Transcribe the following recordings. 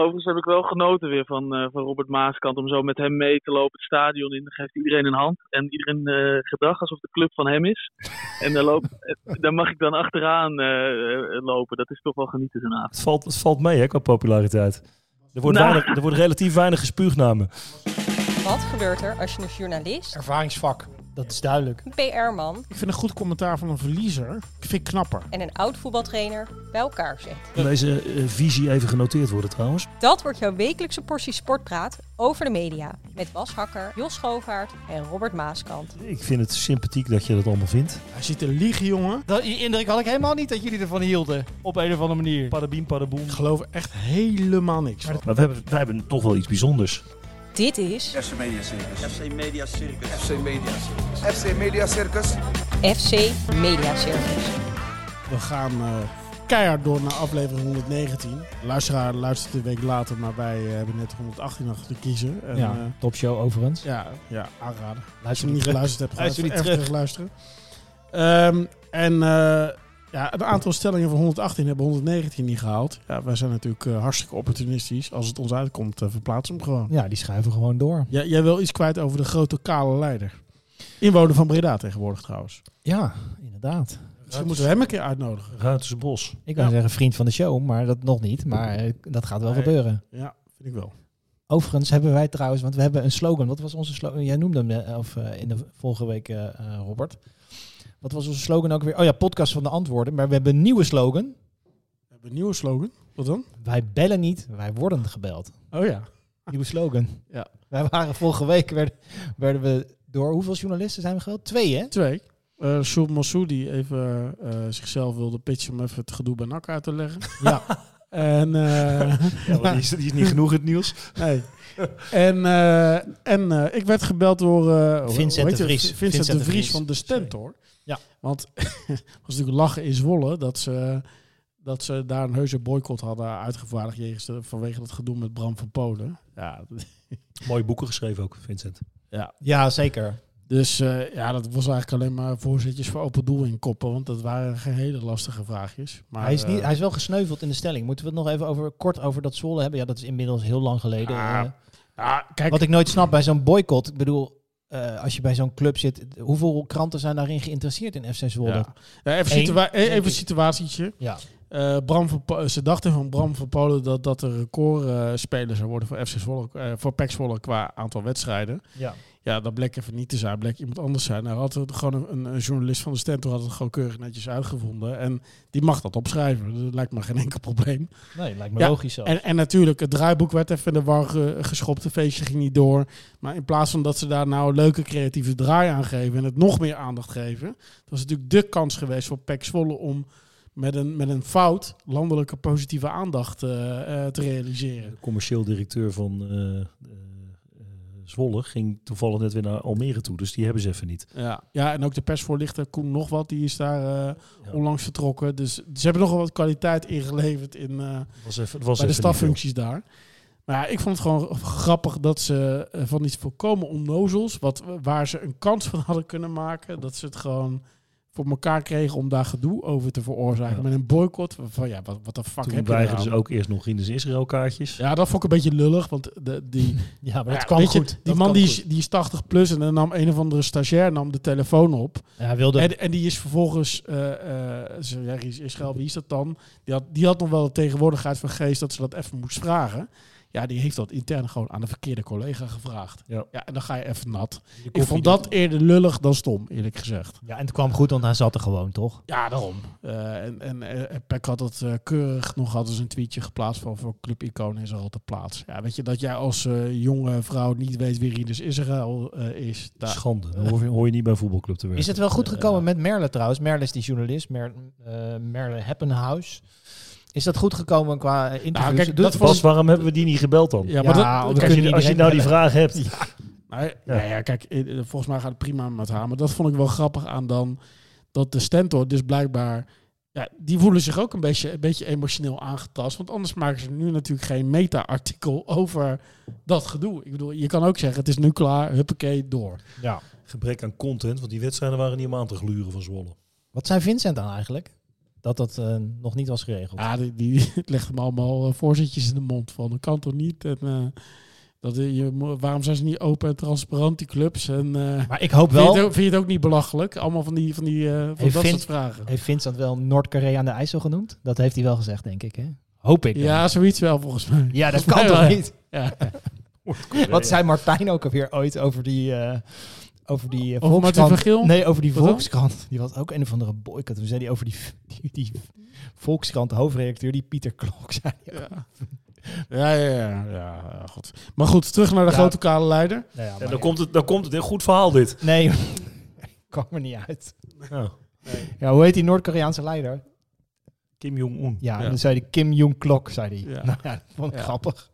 Overigens heb ik wel genoten weer van, eh, van Robert Maaskant om zo met hem mee te lopen het stadion in. Dan geeft iedereen een hand en iedereen eh, gedrag alsof de club van hem is. En daar, loop, eh, daar mag ik dan achteraan lopen. Dat is toch wel genieten avond. Het valt, het valt mee hè, qua populariteit. Er wordt, Nou. weinig, er wordt relatief weinig gespuugd me. Wat gebeurt er als je een journalist, Ervaringsvak, dat is duidelijk. een PR-man Ik vind een goed commentaar van een verliezer. Ik vind ik knapper. en een oud voetbaltrainer bij elkaar zet? Deze eh, visie even genoteerd worden trouwens? Dat wordt jouw wekelijkse portie sportpraat over de media. Met Bas Hakker, Jos Schoofaert en Robert Maaskant. Ik vind het sympathiek dat je dat allemaal vindt. Hij zit te liegen, jongen. Dat, die indruk had ik helemaal niet dat jullie ervan hielden. Op een of andere manier. Padabiem, padaboem. Ik geloof er echt helemaal niks van. Maar we hebben, wij hebben toch wel iets bijzonders. Dit is FC Media Circus. FC Media Circus. FC Media Circus. FC Media Circus. FC Media Circus. We gaan eh, keihard door naar aflevering 119. Luisteraar luistert een week later, maar wij eh, hebben net 118 nog te kiezen. En, ja, eh, topshow overigens. ja, ja, aanraden. Als Luister je niet geluisterd hebt, ga Luister even, niet terug. luisteren. Ehm, en eh, ja, een aantal stellingen van 118 hebben 119 niet gehaald. Ja, wij zijn natuurlijk eh, hartstikke opportunistisch. Als het ons uitkomt, uh, verplaatsen we hem gewoon. Ja, die schuiven gewoon door. Ja, jij wil iets kwijt over de grote kale leider. Inwoner van Breda tegenwoordig trouwens. Ja, inderdaad. Misschien moeten we hem een keer uitnodigen. Ruitersbos. Ik kan Ja. zeggen vriend van de show, maar dat nog niet. Maar eh, dat gaat wel Nee. gebeuren. Ja, vind ik wel. Overigens hebben wij trouwens, want we hebben een slogan. Wat was onze slogan? Jij noemde hem eh, of, eh, in de vorige week, eh, eh, Robert. Wat was onze slogan ook weer? Oh ja, podcast van de antwoorden. Maar we hebben een nieuwe slogan. We hebben een nieuwe slogan. Wat dan? Wij bellen niet, wij worden gebeld. Oh ja. Nieuwe slogan. Ja. Wij waren vorige week, werden, werden we door hoeveel journalisten zijn we gebeld? Twee hè? Twee. Uh, Sjoerd Massoudi even eh, zichzelf wilde pitchen om even het gedoe bij NAC uit te leggen. Ja. En, eh, Ja, die, is, die is niet genoeg het nieuws. nee. En, eh, en eh, ik werd gebeld door eh, Vincent de? Vries. Vincent, Vincent de Vries. van de Stentor. Ja. Want het was natuurlijk lachen in Zwolle dat ze, dat ze daar een heuse boycott hadden uitgevaardigd jegens de, vanwege het gedoe met Bram van Polen. Ja, Mooie boeken geschreven ook, Vincent. ja. Ja, zeker. Dus eh, ja, dat was eigenlijk alleen maar voorzetjes voor open doel in koppen. Want dat waren geen hele lastige vraagjes. Maar, hij, is niet, eh, hij is wel gesneuveld in de stelling. Moeten we het nog even over, kort over dat Zwolle hebben? Ja, dat is inmiddels heel lang geleden. Ah, Eh, ja, kijk, wat ik nooit snap bij zo'n boycott. Ik bedoel, eh, als je bij zo'n club zit, hoeveel kranten zijn daarin geïnteresseerd in FC Zwolle? ja. Ja, even, Eén, situa- denk even ik. een situatietje. Ja. Eh, Bram van ze dachten van Bram van Polen dat dat een recordspeler zou worden voor FC Zwolle, eh, voor PEC Zwolle qua aantal wedstrijden. ja. Ja, dat bleek even niet te zijn. Bleek iemand anders zijn. Nou, had het gewoon een, een journalist van de Stentor had het gewoon keurig netjes uitgevonden. En die mag dat opschrijven. Dat lijkt me geen enkel probleem. Nee, lijkt me Ja, logisch zo. En, en natuurlijk, het draaiboek werd even in de war ge- geschopt. Het feestje ging niet door. Maar in plaats van dat ze daar nou een leuke creatieve draai aan geven en het nog meer aandacht geven. Dat was natuurlijk de kans geweest voor PEC Zwolle om met een, met een fout landelijke positieve aandacht eh, eh, te realiseren. De commercieel directeur van eh, Zwolle ging toevallig net weer naar Almere toe. Dus die hebben ze even niet. Ja, ja en ook de persvoorlichter Koen nog wat, die is daar eh, Ja. onlangs vertrokken. Dus ze hebben nog wel wat kwaliteit ingeleverd in, eh, was even, het was bij de staffuncties daar. Maar ja, ik vond het gewoon grappig dat ze eh, van iets volkomen onnozels, wat, waar ze een kans van hadden kunnen maken, dat ze het gewoon voor elkaar kregen om daar gedoe over te veroorzaken. Ja. Met een boycott. Van ja, wat, wat de fuck Toen heb je nou? ze ook eerst nog Rinus Israël kaartjes. Ja, dat vond ik een beetje lullig, want de, die, ja, maar ja, kwam je, goed. Die Dat man die goed. is, die is 80 plus en dan nam een of andere stagiair nam de telefoon op. Ja, hij wilde... En, en die is vervolgens, Ries Israël, wie is dat dan? Die had, die had nog wel de tegenwoordigheid van geest dat ze dat even moest vragen. Ja, die heeft dat intern gewoon aan de verkeerde collega gevraagd. Ja. Ja, en dan ga je even nat. Je Ik vond dat eerder lullig dan stom, eerlijk gezegd. Ja, en het kwam goed, want hij zat er gewoon, toch? Ja, daarom. Eh, en en eh, Peck had het eh, keurig nog hadden ze een tweetje geplaatst van voor Club Icoon is er al te plaats. Ja, weet je dat jij als eh, jonge vrouw niet weet wie Rinus Israël eh, is? Daar, Schande. Dan hoor je, hoor je niet bij een voetbalclub te werken. Is het wel goed gekomen met Merle trouwens? Merle is die journalist, Mer, eh, Merle Heppenhuis. Is dat goed gekomen qua eh, interviews? kijk, Doet- dat vond Bas, waarom hebben we die niet gebeld dan? Ja, Ja, maar dat, als, je, als je nou die vraag hebt. Ja. ja, kijk, eh, volgens mij gaat het prima met haar. Maar dat vond ik wel grappig aan dan dat de Stentor dus blijkbaar... Ja, die voelen zich ook een beetje, een beetje emotioneel aangetast. Want anders maken ze nu natuurlijk geen meta-artikel over dat gedoe. Ik bedoel, je kan ook zeggen, het is nu klaar, huppakee, door. Gebrek aan content, want die wedstrijden waren niet om aan te gluren van Zwolle. Wat zei Vincent dan eigenlijk? Dat dat eh, nog niet was geregeld. Ja, die, die het legt hem allemaal eh, voorzetjes in de mond van. Dat kan toch niet? En, eh, dat, je, waarom zijn ze niet open en transparant, die clubs? En, eh, Maar ik hoop vind, je wel, het ook, vind je het ook niet belachelijk? Allemaal van die, van die eh, van dat Vin- soort vragen. heeft Vincent wel Noord-Korea aan de IJssel genoemd? Dat heeft hij wel gezegd, denk ik. Hè? Hoop ik. dan. Ja, zoiets wel volgens mij. ja dat Volgens kan toch wel, niet? Ja. Wat zei Martijn ook alweer ooit over die, eh over die Over Martin Volkskrant? Nee, over die Wat dan? Volkskrant. Die was ook een of andere boycott. Toen zei hij over die, die, die Volkskrant hoofdredacteur, die Pieter Klok. Zei. Ja. Ja, ja, ja, ja, goed. Maar goed, terug naar de Ja. grote kale leider. Nou ja, En dan komt het, dan komt het een goed verhaal dit. Nee, kwam er niet uit. Ja. Ja, hoe heet die Noord-Koreaanse leider? Kim Jong-un. Ja, Ja. dan zei hij Kim Jong-klok, zei hij. Ja. Nou ja, dat vond ik Ja. grappig.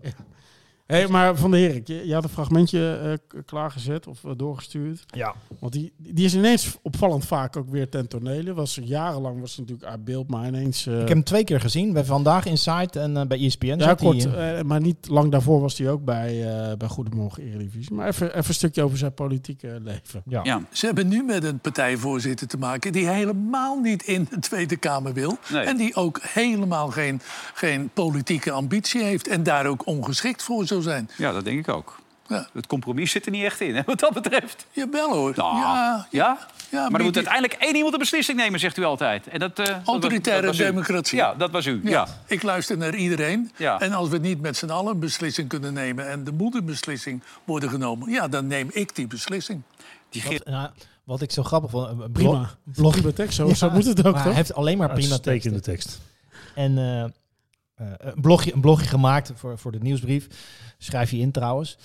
Hey, maar Van der Herik, je, je had een fragmentje eh, klaargezet of eh, doorgestuurd. Ja. Want die, die is ineens opvallend vaak ook weer ten tonele. Was, jarenlang was het natuurlijk uit beeld, maar ineens... eh, Ik heb hem twee keer gezien, bij Vandaag Insight en bij ESPN. ja, zat hij, kort, maar niet lang daarvoor was hij ook bij, eh, bij Goedemorgen Eredivisie. Maar even, even een stukje over zijn politieke leven. ja. Ja. Ze hebben nu met een partijvoorzitter te maken die helemaal niet in de Tweede Kamer wil. Nee. En die ook helemaal geen, geen politieke ambitie heeft. En daar ook ongeschikt voor zou zijn. ja, dat denk ik ook. Ja. Het compromis zit er niet echt in, hè, wat dat betreft. Jawel hoor. Nou, ja, ja? ja, Maar er moet uiteindelijk één iemand een beslissing nemen, zegt u altijd. En dat, eh, Autoritaire dat was u. democratie. Ja, dat was u. Ja. Ja, ik luister naar iedereen. Ja. En als we niet met z'n allen een beslissing kunnen nemen... en er moet een beslissing worden genomen... ja, dan neem ik die beslissing. Die Wat, nou, wat ik zo grappig vond... een Prima. blog- Prima tekst, zo, Ja, zo moet het ook? Hij heeft alleen maar prima teksten. tekst. En eh, eh, een, blogje, een blogje gemaakt voor, voor de nieuwsbrief. Schrijf je in trouwens.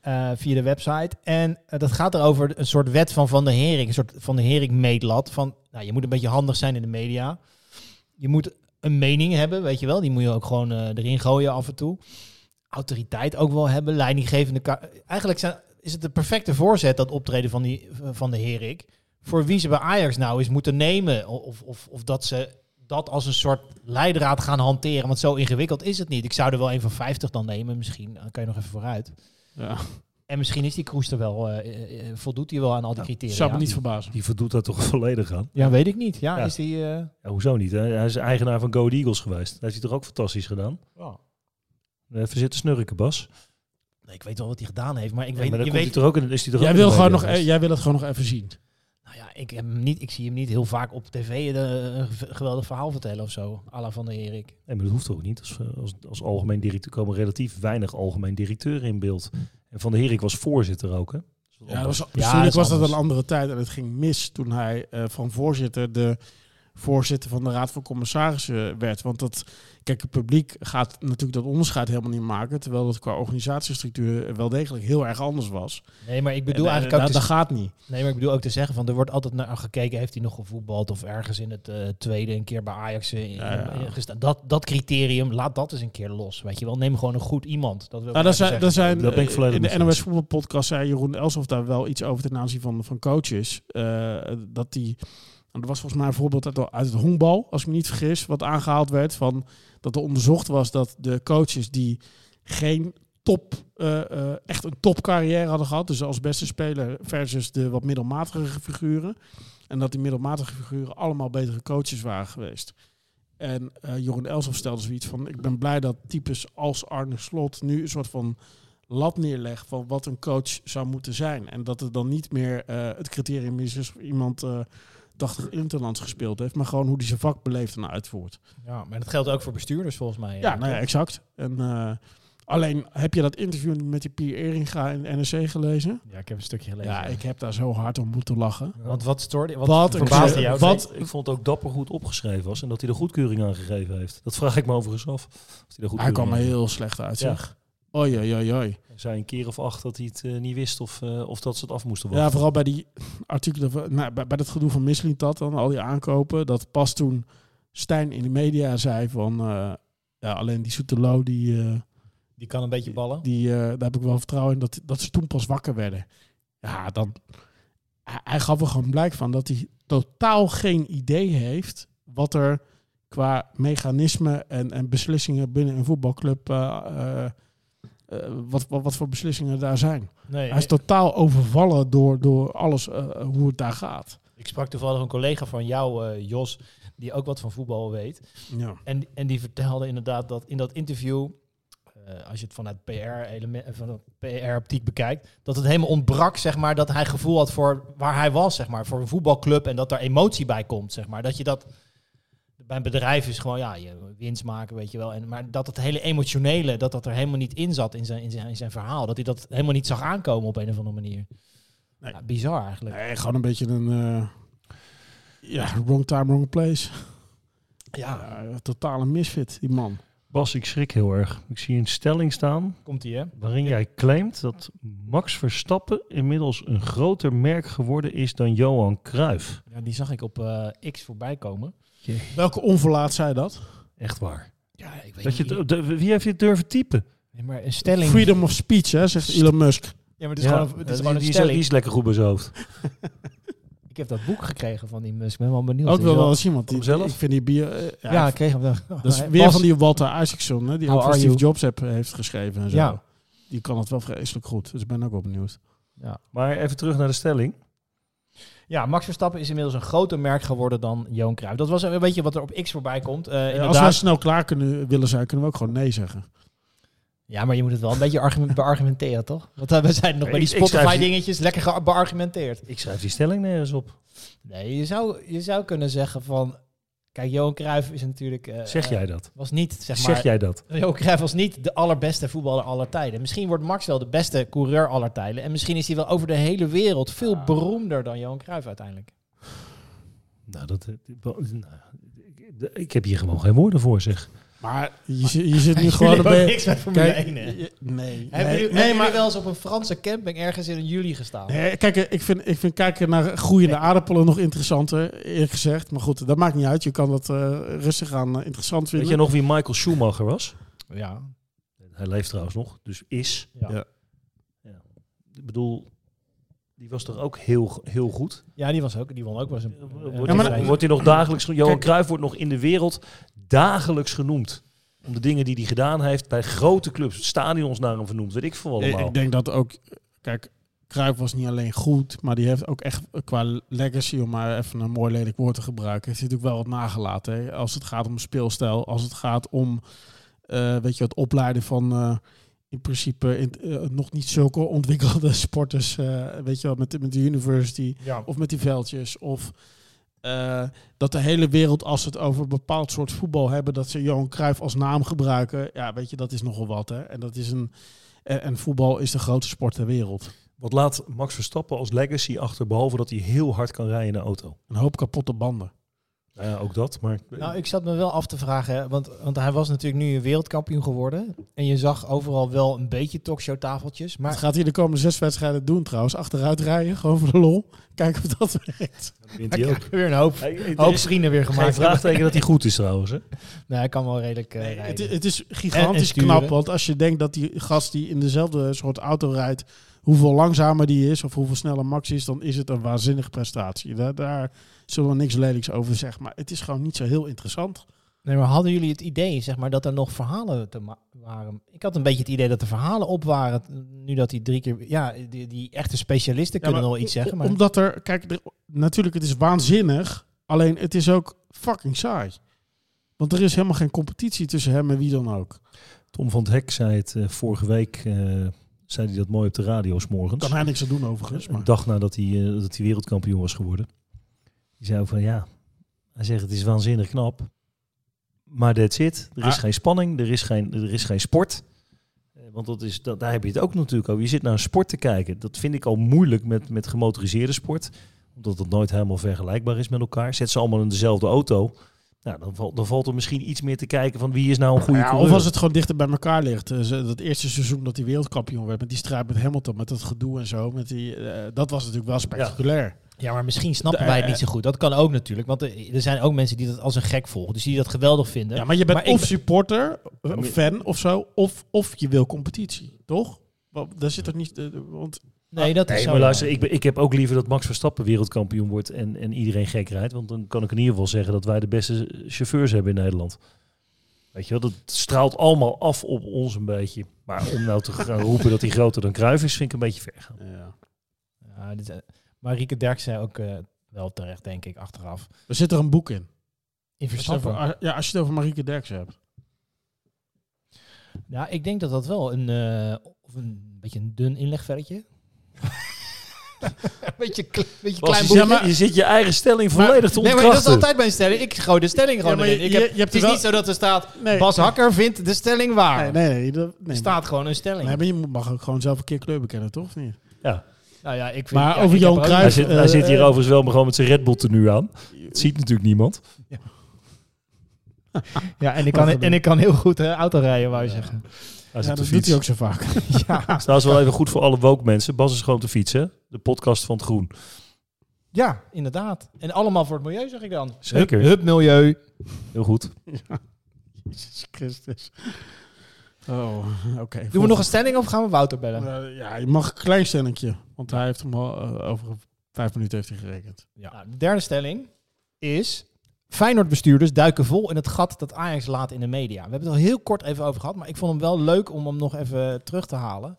eh, via de website. En eh, dat gaat erover een soort wet van Van der Hering. Een soort Van der Hering meetlat. Van, nou, je moet een beetje handig zijn in de media. Je moet een mening hebben, weet je wel. Die moet je ook gewoon erin gooien af en toe. Autoriteit ook wel hebben. Leidinggevende... Eigenlijk zijn, is het de perfecte voorzet, dat optreden van, die, van de Herik. Voor wie ze bij Ajax nou eens moeten nemen. Of, of, of dat ze dat als een soort leidraad gaan hanteren. Want zo ingewikkeld is het niet. Ik zou er wel een van 50 dan nemen. Misschien dan kan je nog even vooruit. Ja. En misschien is die Kroes er wel, eh, eh, eh, voldoet hij wel aan al die criteria. Zou me niet verbazen. Die voldoet daar toch volledig aan. Ja, weet ik niet. Ja, Ja. is die... eh, Ja, hoezo niet? Hè? Hij is eigenaar van Go Eagles geweest. Dat heeft hij toch ook fantastisch gedaan? ja. Even zitten snurken, Bas. Nee, ik weet wel wat hij gedaan heeft, maar ik Ja, weet, maar dan je weet, hij toch ook in, is hij toch Jij ook wil, gewoon nog, geweest? jij wil het gewoon nog even zien. Ja, ik, heb hem niet, ik zie hem niet heel vaak op tv eh, een ge- geweldig verhaal vertellen of zo. à la van de Erik. Nee, maar dat hoeft ook niet. Als, eh, als, als algemeen directeur komen relatief weinig algemeen directeuren in beeld. En Van der Herik was voorzitter ook, hè? Ja, dat was, dat bestuurlijk is was dat een andere tijd. En het ging mis toen hij eh, van voorzitter de voorzitter van de Raad van Commissarissen werd. Want dat, kijk, het publiek gaat natuurlijk dat onderscheid helemaal niet maken. Terwijl dat qua organisatiestructuur wel degelijk heel erg anders was. Nee, maar ik bedoel En, eh, eigenlijk ook... dat, te- dat gaat niet. Nee, maar ik bedoel ook te zeggen van er wordt altijd naar gekeken, heeft hij nog gevoetbald of ergens in het eh, tweede een keer bij Ajax eh, in- Ja, ja. in gestaan. Dat, dat criterium, laat dat eens een keer los. Weet je wel, neem gewoon een goed iemand. Dat wil ik Nou, even zijn, dat zijn, Daar ben ik volledig in de NOS voetbalpodcast zei Jeroen Elsof daar wel iets over ten aanzien van, van coaches. Eh, dat die, er was volgens mij een voorbeeld uit, uit het honkbal, als ik me niet vergis, wat aangehaald werd van dat er onderzocht was dat de coaches die geen top, eh, echt een topcarrière hadden gehad, dus als beste speler versus de wat middelmatige figuren, en dat die middelmatige figuren allemaal betere coaches waren geweest. En eh Jeroen Elsof stelde zoiets van: Ik ben blij dat types als Arne Slot nu een soort van lat neerlegt van wat een coach zou moeten zijn. En dat het dan niet meer het criterium is of iemand 80 interlands gespeeld heeft, maar gewoon hoe die zijn vak beleeft en uitvoert. Ja, maar dat geldt ook voor bestuurders volgens mij. Ja, eh, nou ja, exact. En eh, alleen heb je dat interview met die Pier Eringa in de NRC gelezen? Ja, ik heb een stukje gelezen. Ja, ik heb daar zo hard om moeten lachen. Want wat stoorde, wat, Wat verbaasde jou? wat- Ik vond ook dapper goed opgeschreven was en dat hij de goedkeuring aan gegeven heeft. Dat vraag ik me overigens af. Of hij, de Hij kwam er heel slecht uit, Ja. zeg. Oei, oei. Hij zei een keer of acht dat hij het eh, niet wist of, eh, of dat ze het af moesten wachten. Ja, vooral bij die artikelen, van- nou, bij, bij dat gedoe van Mislintat dan, al die aankopen. Dat pas toen Stijn in de media zei van, eh, ja, alleen die Soetelo, die, Die kan een beetje ballen. die, daar heb ik wel vertrouwen in, dat, dat ze toen pas wakker werden. Ja, dan, hij, hij gaf er gewoon blijk van dat hij totaal geen idee heeft wat er qua mechanisme en, en beslissingen binnen een voetbalclub, eh, eh, eh, wat, wat, wat voor beslissingen daar zijn. Nee, Hij is totaal overvallen door, door alles eh, hoe het daar gaat. Ik sprak toevallig een collega van jou, eh, Jos. die ook wat van voetbal weet. Ja. En, en die vertelde inderdaad dat in dat interview, eh, als je het vanuit PR-element, van PR-optiek bekijkt, dat het helemaal ontbrak, zeg maar, dat hij gevoel had voor waar hij was, zeg maar, voor een voetbalclub en dat er emotie bij komt, zeg maar. Dat je dat bij een bedrijf is gewoon, ja, je winst maken, weet je wel. En, maar dat het hele emotionele, dat dat er helemaal niet in zat in zijn, in zijn, in zijn verhaal. Dat hij dat helemaal niet zag aankomen op een of andere manier. Nee. Ja, bizar eigenlijk. Nee, gewoon een beetje een... eh, ja, wrong time, wrong place. Ja, totale misfit, die man. Bas, ik schrik heel erg. Ik zie een stelling staan Komt hij, hè? waarin jij claimt dat Max Verstappen inmiddels een groter merk geworden is dan Johan Cruijff. Ja, die zag ik op eh, X voorbij komen. Welke onverlaat zei dat? Echt waar. Ja, ik weet Dat je niet. het- de- wie heeft je het durven typen? Nee, maar een stelling. Freedom of speech, hè, zegt Elon Musk. Ja, maar het is gewoon, het is die, gewoon een die is, stelling. die is lekker goed bij zijn hoofd. Ik heb dat boek gekregen van die Musk. Ik ben wel benieuwd. Ook wel is wel eens iemand. Die, hemzelf? Ik vind die bier... eh, ja, Ja, ik kreeg hem wel. dat is weer van die Walter Isaacson, hè, die ook are Steve you? Jobs heb, heeft geschreven en zo. Ja. Die kan het wel vreselijk goed, dus ik ben ook wel benieuwd. Maar even terug naar de stelling. Ja, Max Verstappen is inmiddels een groter merk geworden dan Johan Cruijff. Dat was een beetje wat er op X voorbij komt. Eh, Eh, Als wij snel klaar kunnen willen zijn, kunnen we ook gewoon nee zeggen. Ja, maar je moet het wel een beetje argument, beargumenteren, toch? Want eh, we zijn nog bij die Spotify-dingetjes lekker beargumenteerd. Ik schrijf die stelling nergens op. Nee, je zou, je zou kunnen zeggen van... Kijk, Johan Cruijff is natuurlijk... eh, Zeg eh, jij dat? Was niet, zeg maar... Zeg jij dat? Johan Cruijff was niet de allerbeste voetballer aller tijden. Misschien wordt Max wel de beste coureur aller tijden. En misschien is hij wel over de hele wereld veel Ah. beroemder dan Johan Cruijff uiteindelijk. Nou, dat, eh, nou, ik heb hier gewoon geen woorden voor, zeg. Maar je, zit- je zit nu gewoon... Be- niks met Formule Kijk, 1, hè? Nee, Hebben nee, jullie, nee, hebben maar jullie wel eens op een Franse camping ergens in juli gestaan? Nee, kijk, eh, ik vind, ik vind kijken naar groeiende aardappelen nog interessanter, eerlijk gezegd. Maar goed, dat maakt niet uit. Je kan dat eh, rustig aan eh, interessant Weet vinden. je nog wie Michael Schumacher was? Ja. Hij leeft trouwens nog, dus is. Ja. Ja. Ja. Ik bedoel, die was toch ook heel, heel goed? ja, die was ook. Die won ook wel eens een. Wordt, Ja, maar- hij, wordt hij nog dagelijks? Johan Cruijff wordt nog in de wereld dagelijks genoemd. Om de dingen die hij gedaan heeft bij grote clubs. Stadions naar hem vernoemd, weet ik veel allemaal. Ik denk dat ook... Kijk, Cruijff was niet alleen goed, maar die heeft ook echt qua legacy, om maar even een mooi lelijk woord te gebruiken, heeft hij natuurlijk wel wat nagelaten. Hè? Als het gaat om speelstijl, als het gaat om eh, weet je, het opleiden van eh, in principe in, eh, nog niet zulke ontwikkelde sporters, eh, weet je wel, met, de- met de university. Ja. of met die veldjes. Of eh, dat de hele wereld, als ze het over een bepaald soort voetbal hebben, dat ze Johan Cruijff als naam gebruiken. Ja, weet je, dat is nogal wat. Hè? En, dat is een, en, en voetbal is de grootste sport ter wereld. Wat laat Max Verstappen als legacy achter, behalve dat hij heel hard kan rijden in de auto? Een hoop kapotte banden. Nou ja, ook dat, maar... Nou, ik zat me wel af te vragen, hè, want, want hij was natuurlijk nu een wereldkampioen geworden. En je zag overal wel een beetje talkshowtafeltjes. Maar Maar gaat hij de komende zes wedstrijden doen trouwens? Achteruit rijden, gewoon voor de lol. Kijken of dat werkt. dat wint hij hij ook. weer een hoop, Hey, vrienden weer geen gemaakt. vraagteken dat hij goed is trouwens. Hè? Nee, hij kan wel redelijk eh, Nee, rijden. het, het is En- en gigantisch knap, want als je denkt dat die gast die in dezelfde soort auto rijdt, hoeveel langzamer die is of hoeveel sneller Max is, dan is het een waanzinnige prestatie. Daar, daar zullen we niks lelijks over zeggen, maar het is gewoon niet zo heel interessant. Nee, maar hadden jullie het idee, zeg maar, dat er nog verhalen te waren? Ik had een beetje het idee dat er verhalen op waren, nu dat die drie keer... Ja, die, die echte specialisten kunnen wel iets zeggen, maar... Omdat er, kijk, er- natuurlijk het is waanzinnig, alleen het is ook fucking saai. Want er is helemaal geen competitie tussen hem en wie dan ook. Tom van het Hek zei het eh, vorige week, eh, zei hij dat mooi op de radio 's morgens. Kan hij niks aan doen overigens. Maar. Een dag nadat hij, eh, dat hij wereldkampioen was geworden. Die zei van ja, hij zegt het is waanzinnig knap. Maar that's it. Er is Ah. geen spanning, er is geen, er is geen sport. Eh, Want dat is, dat, daar heb je het ook natuurlijk over. Je zit naar een sport te kijken. Dat vind ik al moeilijk met, met gemotoriseerde sport. Omdat het nooit helemaal vergelijkbaar is met elkaar. Zet ze allemaal in dezelfde auto. Nou, dan, valt dan valt er misschien iets meer te kijken van wie is nou een goede Ja, of als het gewoon dichter bij elkaar ligt. Eh, dat eerste seizoen dat hij wereldkampioen werd met die strijd met Hamilton, met dat gedoe en zo. Met die, eh, dat was natuurlijk wel spectaculair. Ja, maar misschien snappen wij het eh, niet zo goed. Dat kan ook natuurlijk, want er, er zijn ook mensen die dat als een gek volgen. Dus die dat geweldig vinden. Ja, maar je bent Maar of ben- supporter, eh, maar- fan of zo, of, of je wil competitie, toch? Want daar zit toch niet... eh, want nee, dat is Nee, zo. maar ja. luister, ik, ben- ik heb ook liever dat Max Verstappen wereldkampioen wordt en, en iedereen gek rijdt. Want dan kan ik in ieder geval zeggen dat wij de beste chauffeurs hebben in Nederland. Weet je wel, dat straalt allemaal af op ons een beetje. Maar om nou te gaan roepen dat hij groter dan Cruijff is, vind ik een beetje ver gaan. ja. Ja, dit, eh, maar Rieke Derk zei ook eh, wel terecht, denk ik, achteraf. Er zit er een boek in. In Als je, het Verstappen. over, ja, als je het over Marieke Derks hebt. Ja, ik denk dat dat wel een, eh, of een beetje een dun inlegvelletje. een beetje, kle- beetje klein je, boekje. zit, je zit je eigen stelling Maar- volledig te Nee, maar dat is ontkrachten. altijd mijn stelling. Ik gooi de stelling gewoon Ja, maar erin. je- Ik heb, je- je hebt het is wel- niet zo dat er staat... Nee. Bas Hakker vindt de stelling waar. Nee, nee, nee. Dat, nee er staat gewoon een stelling. Nee, maar je mag ook gewoon zelf een keer kleur bekennen, toch? Of niet? Ja. Nou ja, ik vind, Maar ja, over ik Johan Hij zit, hij eh, zit hier eh, overigens wel maar gewoon met zijn Red Bull tenue aan. Dat ziet natuurlijk niemand. Ja, en ik kan, en ik kan heel goed eh, auto rijden, wou je zeggen. Hij Ja, dat te doet hij ook zo vaak. Ja, Dat is wel even goed voor alle woke mensen. Bas is gewoon te fietsen. De podcast van het Groen. ja, inderdaad. En allemaal voor het milieu, zeg ik dan. Zeker. Hup, hup milieu. Heel goed. Jezus Christus. Oh, oké. Doen we nog een stelling of gaan we Wouter bellen? Eh, ja, je mag een klein stellingje. Want hij heeft hem al eh, over vijf minuten heeft hij gerekend. Ja. de derde stelling is... Feyenoord-bestuurders duiken vol in het gat dat Ajax laat in de media. We hebben het al heel kort even over gehad, maar ik vond hem wel leuk om hem nog even terug te halen.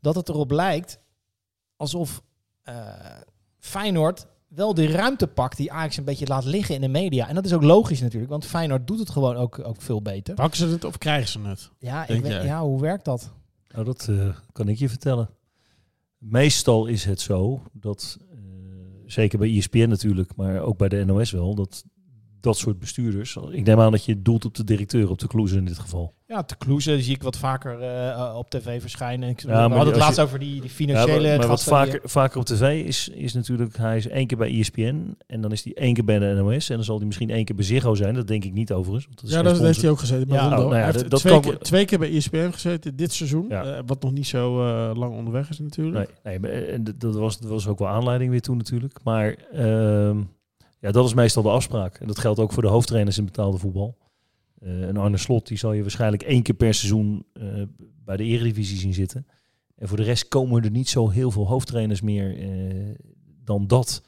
Dat het erop lijkt alsof eh, Feyenoord wel de ruimte pakt die Ajax een beetje laat liggen in de media. En dat is ook logisch natuurlijk, want Feyenoord doet het gewoon ook, ook veel beter. Pakken ze het of krijgen ze het? Ja, ik weet, ja, hoe werkt dat? Nou, dat eh, kan ik je vertellen. Meestal is het zo dat, eh, zeker bij ESPN natuurlijk, maar ook bij de NOS wel, dat dat soort bestuurders, ik neem aan dat je doelt op de directeur, op de Kloes in dit geval. Ja, te Kloeze zie ik wat vaker eh, op tv verschijnen. Ik, Ja, we maar hadden het laatst je- over die, die Ja, financiële... maar maar wat die- vaker, vaker op tv is, is natuurlijk, hij is één keer bij ESPN en dan is hij één keer bij de NOS en dan zal hij misschien één keer bij Ziggo zijn. Dat denk ik niet overigens. Want dat is Ja, dat heeft hij ook gezeten bij Ja, oh, nou ja, hij dat- heeft dat twee, kan- keer, twee keer bij ESPN gezeten dit seizoen. Ja. eh, wat nog niet zo eh, lang onderweg is natuurlijk. Nee, nee maar, en dat- dat was, dat was ook wel aanleiding weer toen natuurlijk. Maar ehm, ja, dat is meestal de afspraak. En dat geldt ook voor de hoofdtrainers in betaalde voetbal. Eh en Arne Slot, die zal je waarschijnlijk één keer per seizoen eh, bij de Eredivisie zien zitten. En voor de rest komen er niet zo heel veel hoofdtrainers meer eh, dan dat.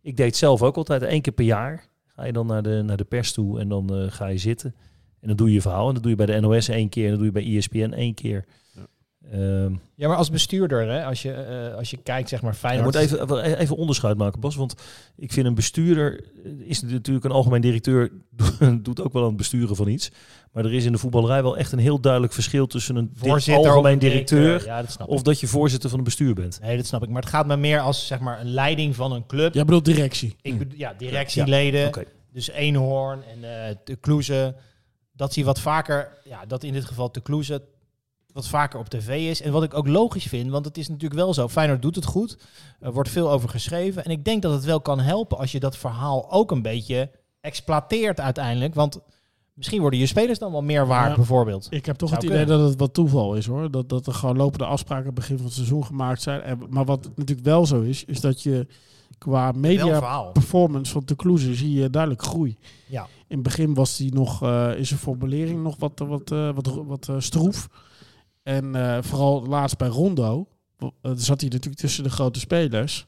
Ik deed zelf ook altijd één keer per jaar. Ga je dan naar de, naar de pers toe en dan ga je zitten. En dan doe je je verhaal. En dat doe je bij de NOS één keer en dat doe je bij ESPN één keer. Ehm, Ja, maar als bestuurder, hè, als, je, eh, als je kijkt, zeg maar, je Feyenoord... moet even, even- onderscheid maken, Bas. Want ik vind een bestuurder eh, is natuurlijk een algemeen directeur, doet ook wel aan het besturen van iets. Maar er is in de voetballerij wel echt een heel duidelijk verschil tussen een voorzitter algemeen directeur Ja, dat snap of ik. dat je voorzitter van een bestuur bent. Nee, dat snap ik. Maar het gaat me meer als, zeg maar, een leiding van een club. Jij bedoelt directie. Ik bedoel, ja, directieleden. Dus Eenhoorn en eh de Kloeze. Dat zie je wat vaker, ja, dat in dit geval de Kloeze wat vaker op tv is. En wat ik ook logisch vind, want het is natuurlijk wel zo. Feyenoord doet het goed. Er wordt veel over geschreven. En ik denk dat het wel kan helpen als je dat verhaal ook een beetje exploiteert uiteindelijk. Want misschien worden je spelers dan wel meer waard, Ja. bijvoorbeeld. Ik heb toch Zou het idee kunnen. dat het wat toeval is hoor. Dat, dat er gewoon lopende afspraken begin van het seizoen gemaakt zijn. En, maar wat natuurlijk wel zo is, is dat je qua media performance van de Kloeze zie je duidelijk groei. Ja. In het begin was hij nog eh, in zijn formulering nog wat, wat, eh, wat, wat eh, stroef. En eh, vooral laatst bij Rondo eh, zat hij natuurlijk tussen de grote spelers.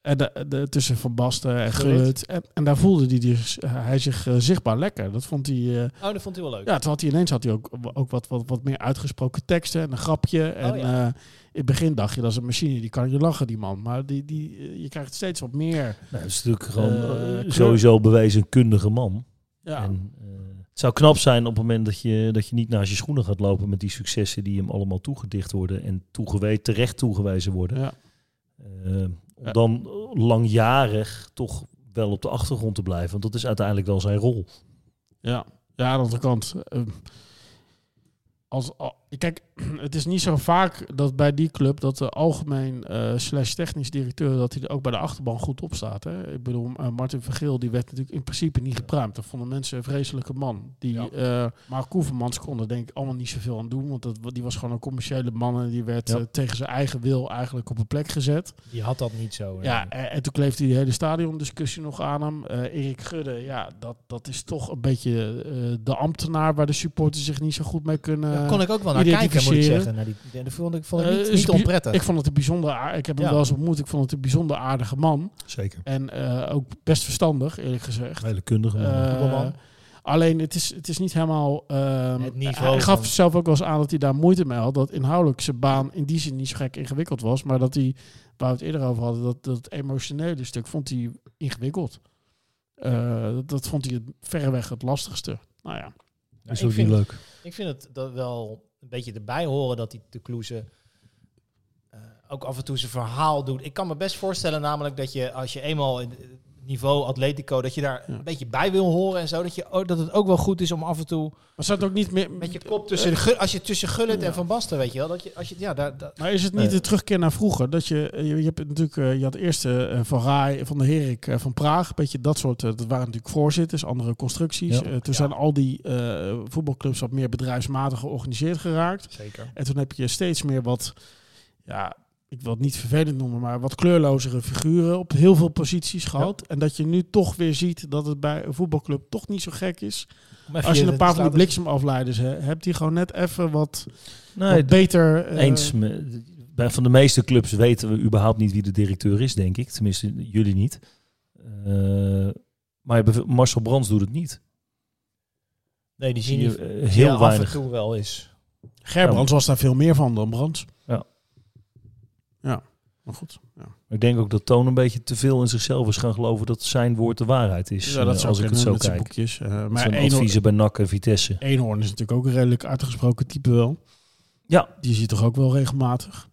En de, de, tussen Van Basten en Gullit. En, en daar voelde hij, dus, hij zich eh, zichtbaar lekker. Dat vond hij... eh, Oh, dat vond hij wel leuk. ja, toen had hij ineens had hij ook, ook wat, wat, wat meer uitgesproken teksten en een grapje. En Oh, ja. eh, in het begin dacht je, dat is een machine, die kan je lachen, die man. Maar die, die, eh, je krijgt steeds wat meer. Nou, dat is natuurlijk gewoon Eh, eh, sowieso bewezen een kundige man. Ja, En, eh, het zou knap zijn op het moment dat je, dat je niet naast je schoenen gaat lopen met die successen die hem allemaal toegedicht worden en toegewezen, terecht toegewezen worden. ja. Eh, om dan langjarig toch wel op de achtergrond te blijven. Want dat is uiteindelijk wel zijn rol. ja. ja aan de andere kant. eh, als, al- kijk, het is niet zo vaak dat bij die club dat de algemeen eh, slash technisch directeur dat hij er ook bij de achterban goed op staat. Hè? Ik bedoel, eh, Martin Vergeel die werd natuurlijk in principe niet gepruimd. Dat vonden mensen een vreselijke man. Die, Ja. eh, maar Koevermans kon er denk ik allemaal niet zoveel aan doen. Want dat, die was gewoon een commerciële man en die werd Ja. tegen zijn eigen wil eigenlijk op een plek gezet. Die had dat niet zo. Ja, en, en toen kleefde die hele stadiondiscussie nog aan hem. Erik Gudde, ja, dat, dat is toch een beetje de ambtenaar waar de supporters zich niet zo goed mee kunnen. Kon ik ook wel naar kijken, moet ik zeggen. Naar die, dat vond ik, vond ik niet, bi- onprettig. Ik vond het een bijzonder aard- Ik heb hem Ja. wel eens ontmoet. Ik vond het een bijzonder aardige man. Zeker. En eh, ook best verstandig, eerlijk gezegd. Hele kundige man. Eh, alleen het is, het is niet helemaal. ehm, Het niveau hij gaf van- zelf ook wel eens aan dat hij daar moeite mee had. Dat inhoudelijk zijn baan in die zin niet zo gek ingewikkeld was. Maar dat hij, waar we het eerder over hadden, dat, dat emotionele stuk vond hij ingewikkeld. Eh, dat, dat vond hij verreweg het lastigste. Nou ja, is ik ook vind- niet leuk. Ik vind het dat wel een beetje erbij horen dat die de Kloeze eh, ook af en toe zijn verhaal doet. Ik kan me best voorstellen namelijk dat je als je eenmaal in niveau Atletico, dat je daar Ja. een beetje bij wil horen en zo. Dat, je, ook- dat het ook wel goed is om af en toe maar zou het ook niet meer... met je kop tussen, de, als je tussen Gullit Ja. en Van Basten, weet je wel. Dat je, als je, ja, daar, Maar is het niet de terugkeer naar vroeger? Dat je, je, je hebt natuurlijk, eh, je had eerst eh, Van Raai, Van de Herik, eh, van Praag, beetje dat soort. eh, dat waren natuurlijk voorzitters, andere constructies. Ja. Eh, toen zijn al die eh, voetbalclubs wat meer bedrijfsmatig georganiseerd geraakt. Zeker. En toen heb je steeds meer wat, ja, ik wil het niet vervelend noemen, maar wat kleurlozere figuren op heel veel posities gehad. En dat je nu toch weer ziet dat het bij een voetbalclub toch niet zo gek is. Als je een paar van die bliksemafleiders hè, hebt, die gewoon net even wat, Nee, wat beter... eh, eens. Bij van de meeste clubs weten we überhaupt niet wie de directeur is, denk ik. Tenminste, jullie niet. Eh, maar Marcel Brands doet het niet. Nee, die zien Zie je eh, heel heel af weinig. en toe wel eens. Gerbrands was daar veel meer van dan Brands. Ja. Maar goed. Ja, ik denk ook dat Toon een beetje te veel in zichzelf is gaan geloven dat zijn woord de waarheid is. ja dat eh, als ik het zo kijk. boekjes. Eh, Maar zijn Eenhoorn, adviezen bij NAC en Vitesse. Eenhoorn is natuurlijk ook een redelijk uitgesproken type wel. Ja. Die zie je toch ook wel regelmatig.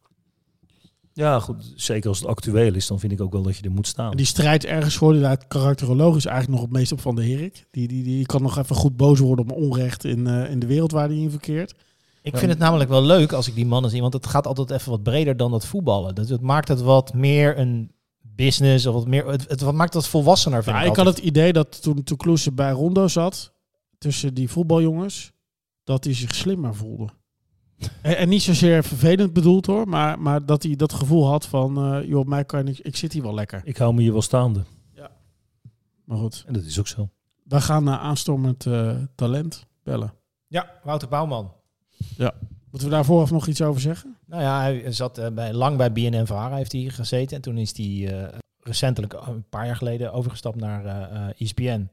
Ja, goed. Zeker als het actueel is, dan vind ik ook wel dat je er moet staan. En die strijd ergens voor, inderdaad, karakterologisch eigenlijk nog het meest op Van de Herik. Die, die, die kan nog even goed boos worden om onrecht in, eh, in de wereld waar hij in verkeert. Ik vind het namelijk wel leuk als ik die mannen zie, want het gaat altijd even wat breder dan dat voetballen. Dus het maakt het wat meer een business of wat meer. Het, het wat maakt het volwassener. Vind Ja, ik ik had het idee dat toen, Kloese bij Rondo zat, tussen die voetbaljongens, dat hij zich slimmer voelde. En, en niet zozeer vervelend bedoeld hoor, maar, maar dat hij dat gevoel had van, eh joh, mij kan niks, ik zit hier wel lekker. Ik hou me hier wel staande. Maar goed, En dat is ook zo. we gaan naar aanstormend eh, talent bellen. Ja, Wouter Bouwman. Moeten we daar vooraf nog iets over zeggen? Nou ja, hij zat eh, bij, lang bij BNN Vara heeft hij gezeten. En toen is hij eh, recentelijk, eh, een paar jaar geleden, overgestapt naar eh eh, ESPN.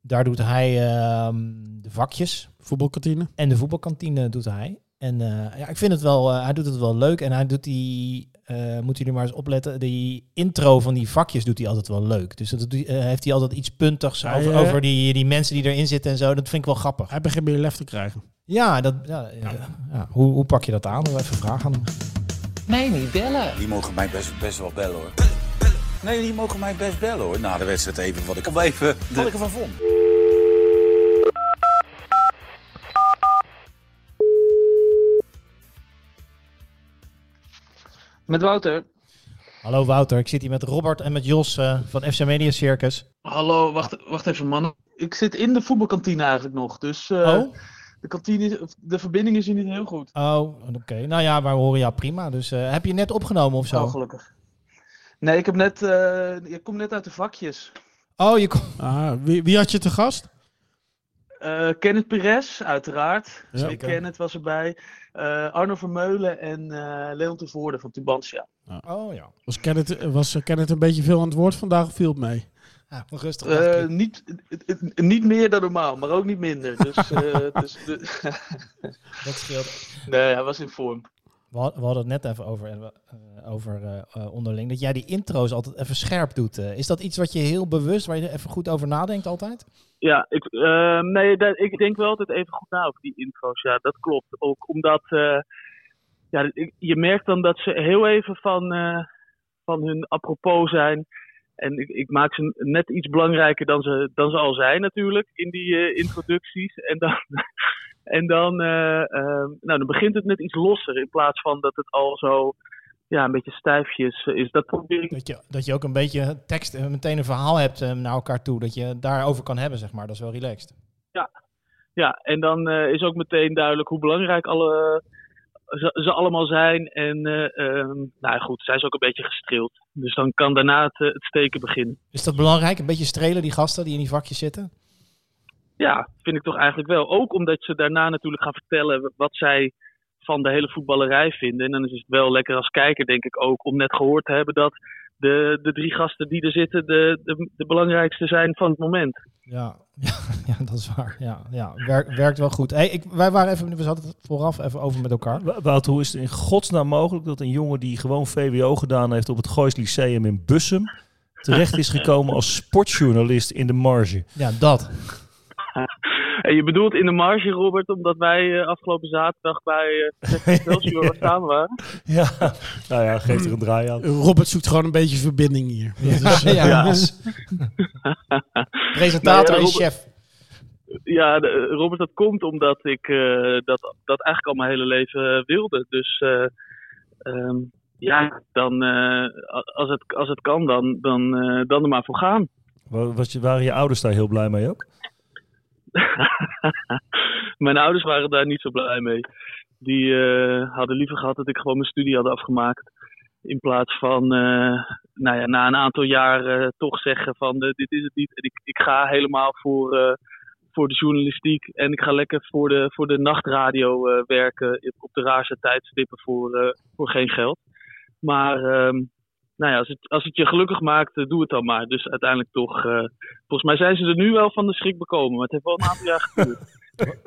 Daar doet hij ehm, de vakjes Voetbalkantine? en de voetbalkantine doet hij. En eh, ja, ik vind het wel, eh, hij doet het wel leuk. En hij doet die, eh moeten jullie maar eens opletten, die intro van die vakjes doet hij altijd wel leuk. Dus dat heeft hij altijd iets puntigs Hij, over, over die, die mensen die erin zitten en zo. Dat vind ik wel grappig. Hij begint meer lef te krijgen. Ja, dat, ja, ja, ja. Hoe, hoe pak je dat aan? Doe even vragen aan hem. Nee, niet bellen. Die mogen mij best, best wel bellen hoor. Nee, die mogen mij best bellen hoor. Na de wedstrijd even wat ik, even, wat ik ervan vond. Met Wouter. Hallo Wouter, ik zit hier met Robert en met Jos eh, van FC Media Circus. Hallo, wacht, wacht even man. Ik zit in de voetbalkantine eigenlijk nog, dus eh, Oh? De, kantine, is- de verbinding is hier niet heel goed. Oh, oké. Nou ja, wij horen jou prima. Dus eh, heb je net opgenomen of zo? Oh, gelukkig. Nee, ik, heb net, eh, ik kom net uit de vakjes. Oh, je kon... Ah, wie, wie had je te gast? Eh Kenneth Pires, uiteraard. Ja. Kenneth was erbij. Eh, Arno Vermeulen en eh Leon de Voorde van Tubantia. Oh ja. Was Kenneth, was Kenneth een beetje veel aan het woord vandaag of viel het mee? Ja rustig. Eh, niet, niet meer dan normaal, maar ook niet minder. Dus, eh, dus de- dat scheelt. nee, hij was in vorm. We, had- we hadden het net even over, eh, over onderling. Dat jij die intro's altijd even scherp doet. Is dat iets wat je heel bewust, waar je even goed over nadenkt altijd? Ja, ik, eh, nee, dat, ik denk wel altijd even goed na over die intro's. Ja, dat klopt. Ook omdat eh, ja, je merkt dan dat ze heel even van, eh, van hun apropos zijn. En ik, ik maak ze net iets belangrijker dan ze, dan ze al zijn natuurlijk in die eh, introducties. En dan, en dan, eh, eh, nou, dan begint het net iets losser in plaats van dat het al zo ja, een beetje stijfjes eh, is. Dat probeer ik Dat je, dat je ook een beetje tekst, eh, meteen een verhaal hebt naar elkaar toe. Dat je daarover kan hebben, zeg maar. Dat is wel relaxed. Ja, en dan is ook meteen duidelijk hoe belangrijk alle, ze, ze allemaal zijn. En eh, ehm, nou goed, zijn ze ook een beetje gestreeld. Dus dan kan daarna het, eh, het steken beginnen. Is dat belangrijk? Een beetje strelen, die gasten die in die vakjes zitten? Ja, vind ik toch eigenlijk wel. Ook omdat ze daarna natuurlijk gaan vertellen wat zij van de hele voetballerij vinden. En dan is het wel lekker als kijker, denk ik ook, om net gehoord te hebben dat de, de drie gasten die er zitten de, de, de belangrijkste zijn van het moment. Ja, ja, ja dat is waar. Ja, ja werkt, werkt wel goed. Hey, ik, wij waren even, we hadden het vooraf even over met elkaar. Wout, hoe is het in godsnaam mogelijk dat een jongen die gewoon VWO gedaan heeft op het Goois Lyceum in Bussum, terecht is gekomen als sportjournalist in de marge. Ja, dat. En je bedoelt in de marge, Robert, omdat wij eh, afgelopen zaterdag bij uh, Excelsior wat samen waren? Ja, nou ja, geef er een draai aan. Robert zoekt gewoon een beetje verbinding hier. Ja, ja, Ja. Presentator Nou ja, en chef. Ja, de- Robert, dat komt omdat ik eh, dat, dat eigenlijk al mijn hele leven eh, wilde. Dus eh, ehm, ja, dan, eh, als, het, als het kan, dan, dan, eh, dan er maar voor gaan. Wa- Was je, waren je ouders daar heel blij mee ook? Mijn ouders waren daar niet zo blij mee. Die eh, hadden liever gehad dat ik gewoon mijn studie had afgemaakt. In plaats van, eh, nou ja, na een aantal jaar eh, toch zeggen van dit is het niet. En ik, ik ga helemaal voor, voor de journalistiek. En ik ga lekker voor de, voor de nachtradio werken op de raarste tijdstippen voor, voor geen geld. Maar ehm, nou ja, als het, als het je gelukkig maakt, eh, doe het dan maar. Dus uiteindelijk toch, eh, volgens mij zijn ze er nu wel van de schrik bekomen. Maar het heeft wel een aantal jaar geduurd.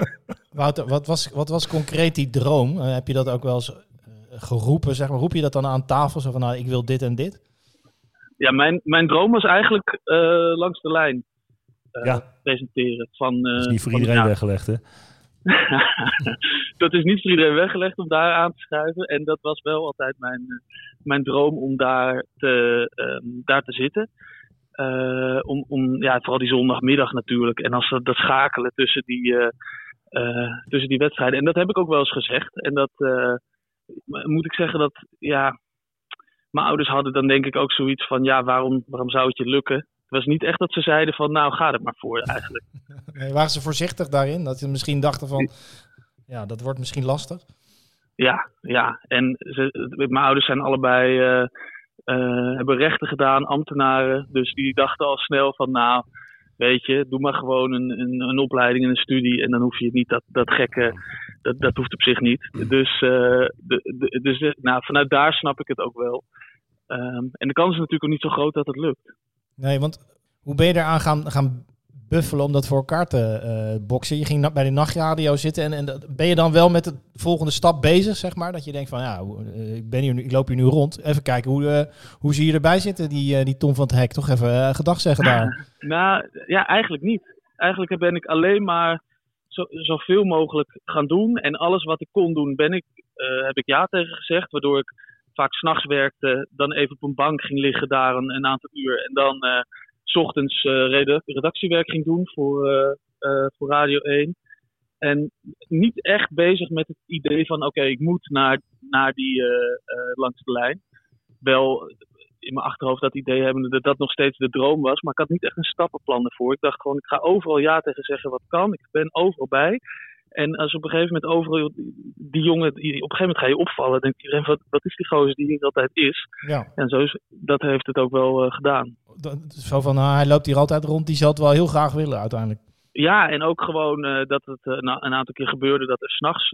Wouter, wat was, wat was concreet die droom? Eh, heb je dat ook wel eens geroepen? Zeg maar? Roep je dat dan aan tafel? Zo van, nou, ik wil dit en dit? Ja, mijn, mijn droom was eigenlijk eh, langs de lijn eh, Ja. presenteren. Van, eh, Dat is niet voor van- iedereen ja, weggelegd, hè? dat is niet voor iedereen weggelegd om daar aan te schuiven. En dat was wel altijd mijn, eh, mijn droom om daar te, ehm, daar te zitten. Eh, om, om, ja, vooral die zondagmiddag natuurlijk. En als dat, dat schakelen tussen die, eh, tussen die wedstrijden. En dat heb ik ook wel eens gezegd. En dat moet ik zeggen dat, ja, mijn ouders hadden dan denk ik ook zoiets van, ja, waarom, waarom zou het je lukken? Het was niet echt dat ze zeiden van, nou, ga er maar voor eigenlijk. Nee, waren ze voorzichtig daarin? Dat ze misschien dachten van, ja, dat wordt misschien lastig? Ja, ja. En ze, mijn ouders zijn allebei, eh, eh, hebben rechten gedaan, ambtenaren. Dus die dachten al snel van, nou, weet je, doe maar gewoon een, een, een opleiding en een studie. En dan hoef je het niet, dat, dat gekke, dat, dat hoeft op zich niet. Dus, eh, de, de, dus nou, vanuit daar snap ik het ook wel. Ehm, en de kans is natuurlijk ook niet zo groot dat het lukt. Nee, want hoe ben je eraan gaan, gaan buffelen om dat voor elkaar te eh, boksen? Je ging bij de nachtradio zitten en, en ben je dan wel met de volgende stap bezig, zeg maar? Dat je denkt van, ja, eh, ik, ben hier nu, ik loop hier nu rond. Even kijken hoe, eh, hoe ze hier erbij zitten, die, die Tom van het Hek. Toch even gedag zeggen daar. Nou, ja, eigenlijk niet. Eigenlijk ben ik alleen maar zo, zoveel mogelijk gaan doen. En alles wat ik kon doen, ben ik, heb ik ja tegen gezegd. Waardoor ik vaak s'nachts werkte, dan even op een bank ging liggen daar een, een aantal uur. En dan eh, s ochtends eh, reda- redactiewerk ging doen voor, eh, voor Radio 1. En niet echt bezig met het idee van, oké, ik moet naar, naar die langs de lijn. Wel in mijn achterhoofd dat idee hebben dat dat nog steeds de droom was. Maar ik had niet echt een stappenplan ervoor. Ik dacht gewoon, ik ga overal ja tegen zeggen wat kan. Ik ben overal bij. En als op een gegeven moment overal die jongen, die, op een gegeven moment ga je opvallen. Denkt iedereen, wat, wat is die gozer die hier altijd is? Ja. En zo is, dat heeft het ook wel eh, gedaan. Dat- Zo van, nou, hij loopt hier altijd rond, die zal het wel heel graag willen uiteindelijk. Ja, en ook gewoon eh, dat het eh, na- een aantal keer gebeurde dat er s'nachts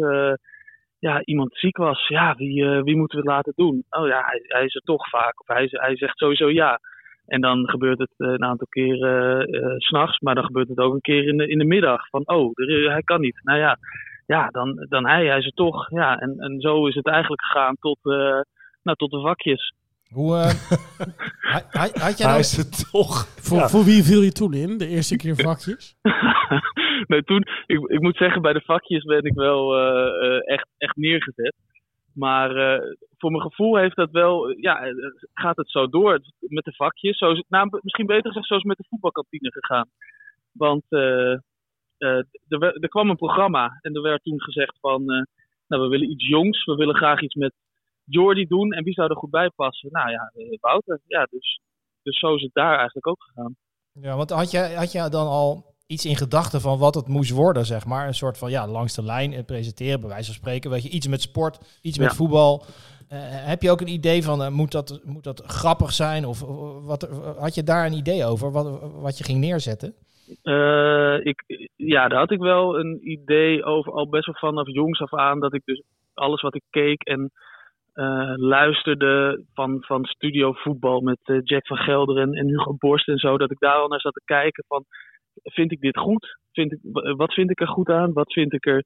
ja, iemand ziek was. Ja, wie, wie moeten we het laten doen? Oh ja, hij, hij is er toch vaak. Of hij, hij zegt sowieso ja. En dan gebeurt het eh, een aantal keer eh, eh, s s'nachts, maar dan gebeurt het ook een keer in de, in de middag. Van, oh, er- hij kan niet. Nou ja, ja dan, dan hij, hij is er toch. Ja, en, en zo is het eigenlijk gegaan tot, eh, nou, tot de vakjes. Hoe, eh, had, had- jij Hij nou... is het toch. Voor, Ja. voor wie viel je toen in? De eerste keer vakjes? nee, toen, ik, ik moet zeggen, bij de vakjes ben ik wel eh, eh, echt, echt neergezet. Maar eh, voor mijn gevoel heeft dat wel, ja, gaat het zo door met de vakjes. Zo nou, misschien beter gezegd, zo is het met de voetbalkantine gegaan. Want eh, eh, er, kwam een programma en er werd toen gezegd van, nou, we willen iets jongs, we willen graag iets met Jordi doen. En wie zou er goed bij passen? Nou ja, Wouter. Ja, dus, dus zo is het daar eigenlijk ook gegaan. Ja, want had je, had je dan al iets in gedachten van wat het moest worden, zeg maar? Een soort van, ja, langs de lijn presenteren, bij wijze van spreken. Weet je, iets met sport, iets met voetbal. Eh, heb je ook een idee van, eh, moet, dat, moet dat grappig zijn? Of eh, wat, had je daar een idee over, wat, wat je ging neerzetten? Ik, ja, daar had ik wel een idee over, al best wel vanaf jongs af aan, dat ik dus alles wat ik keek en luisterde van, van studio voetbal met Jack van Gelder en, en Hugo Borst en zo, dat ik daar al naar zat te kijken van, vind ik dit goed? Vind ik, wat vind ik er goed aan? Wat vind ik er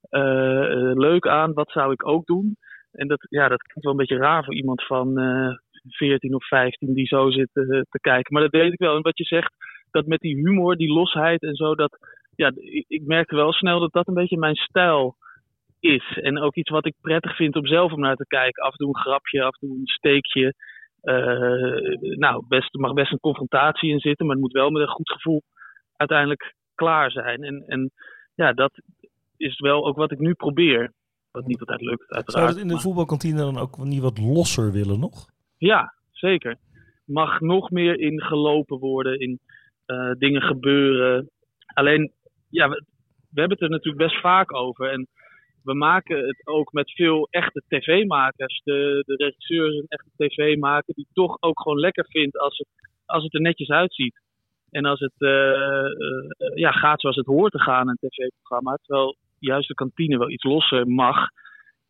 eh, eh, leuk aan? Wat zou ik ook doen? En dat, ja, dat klinkt wel een beetje raar voor iemand van, eh, 14 of 15 die zo zitten eh, te kijken. Maar dat deed ik wel. En wat je zegt, dat met die humor, die losheid en zo, dat, ja, ik, merkte wel snel dat dat een beetje mijn stijl is. En ook iets wat ik prettig vind om zelf om naar te kijken. Af en toe een grapje, af en toe een steekje. Eh, nou, best, er mag best een confrontatie in zitten, maar het moet wel met een goed gevoel uiteindelijk klaar zijn. En, en ja, dat is wel ook wat ik nu probeer. Wat niet altijd lukt, Zou uiteraard. het in de maar- voetbalkantine dan ook niet wat losser willen nog? Ja, zeker. Mag nog meer in gelopen worden, in eh, dingen gebeuren. Alleen, ja, we, we hebben het er natuurlijk best vaak over. En we maken het ook met veel echte tv-makers. De, de regisseurs een echte tv-maker die toch ook gewoon lekker vindt als het, als het er netjes uitziet. En als het eh, eh, ja, gaat zoals het hoort te gaan, een tv-programma. Terwijl juist de kantine wel iets losser mag.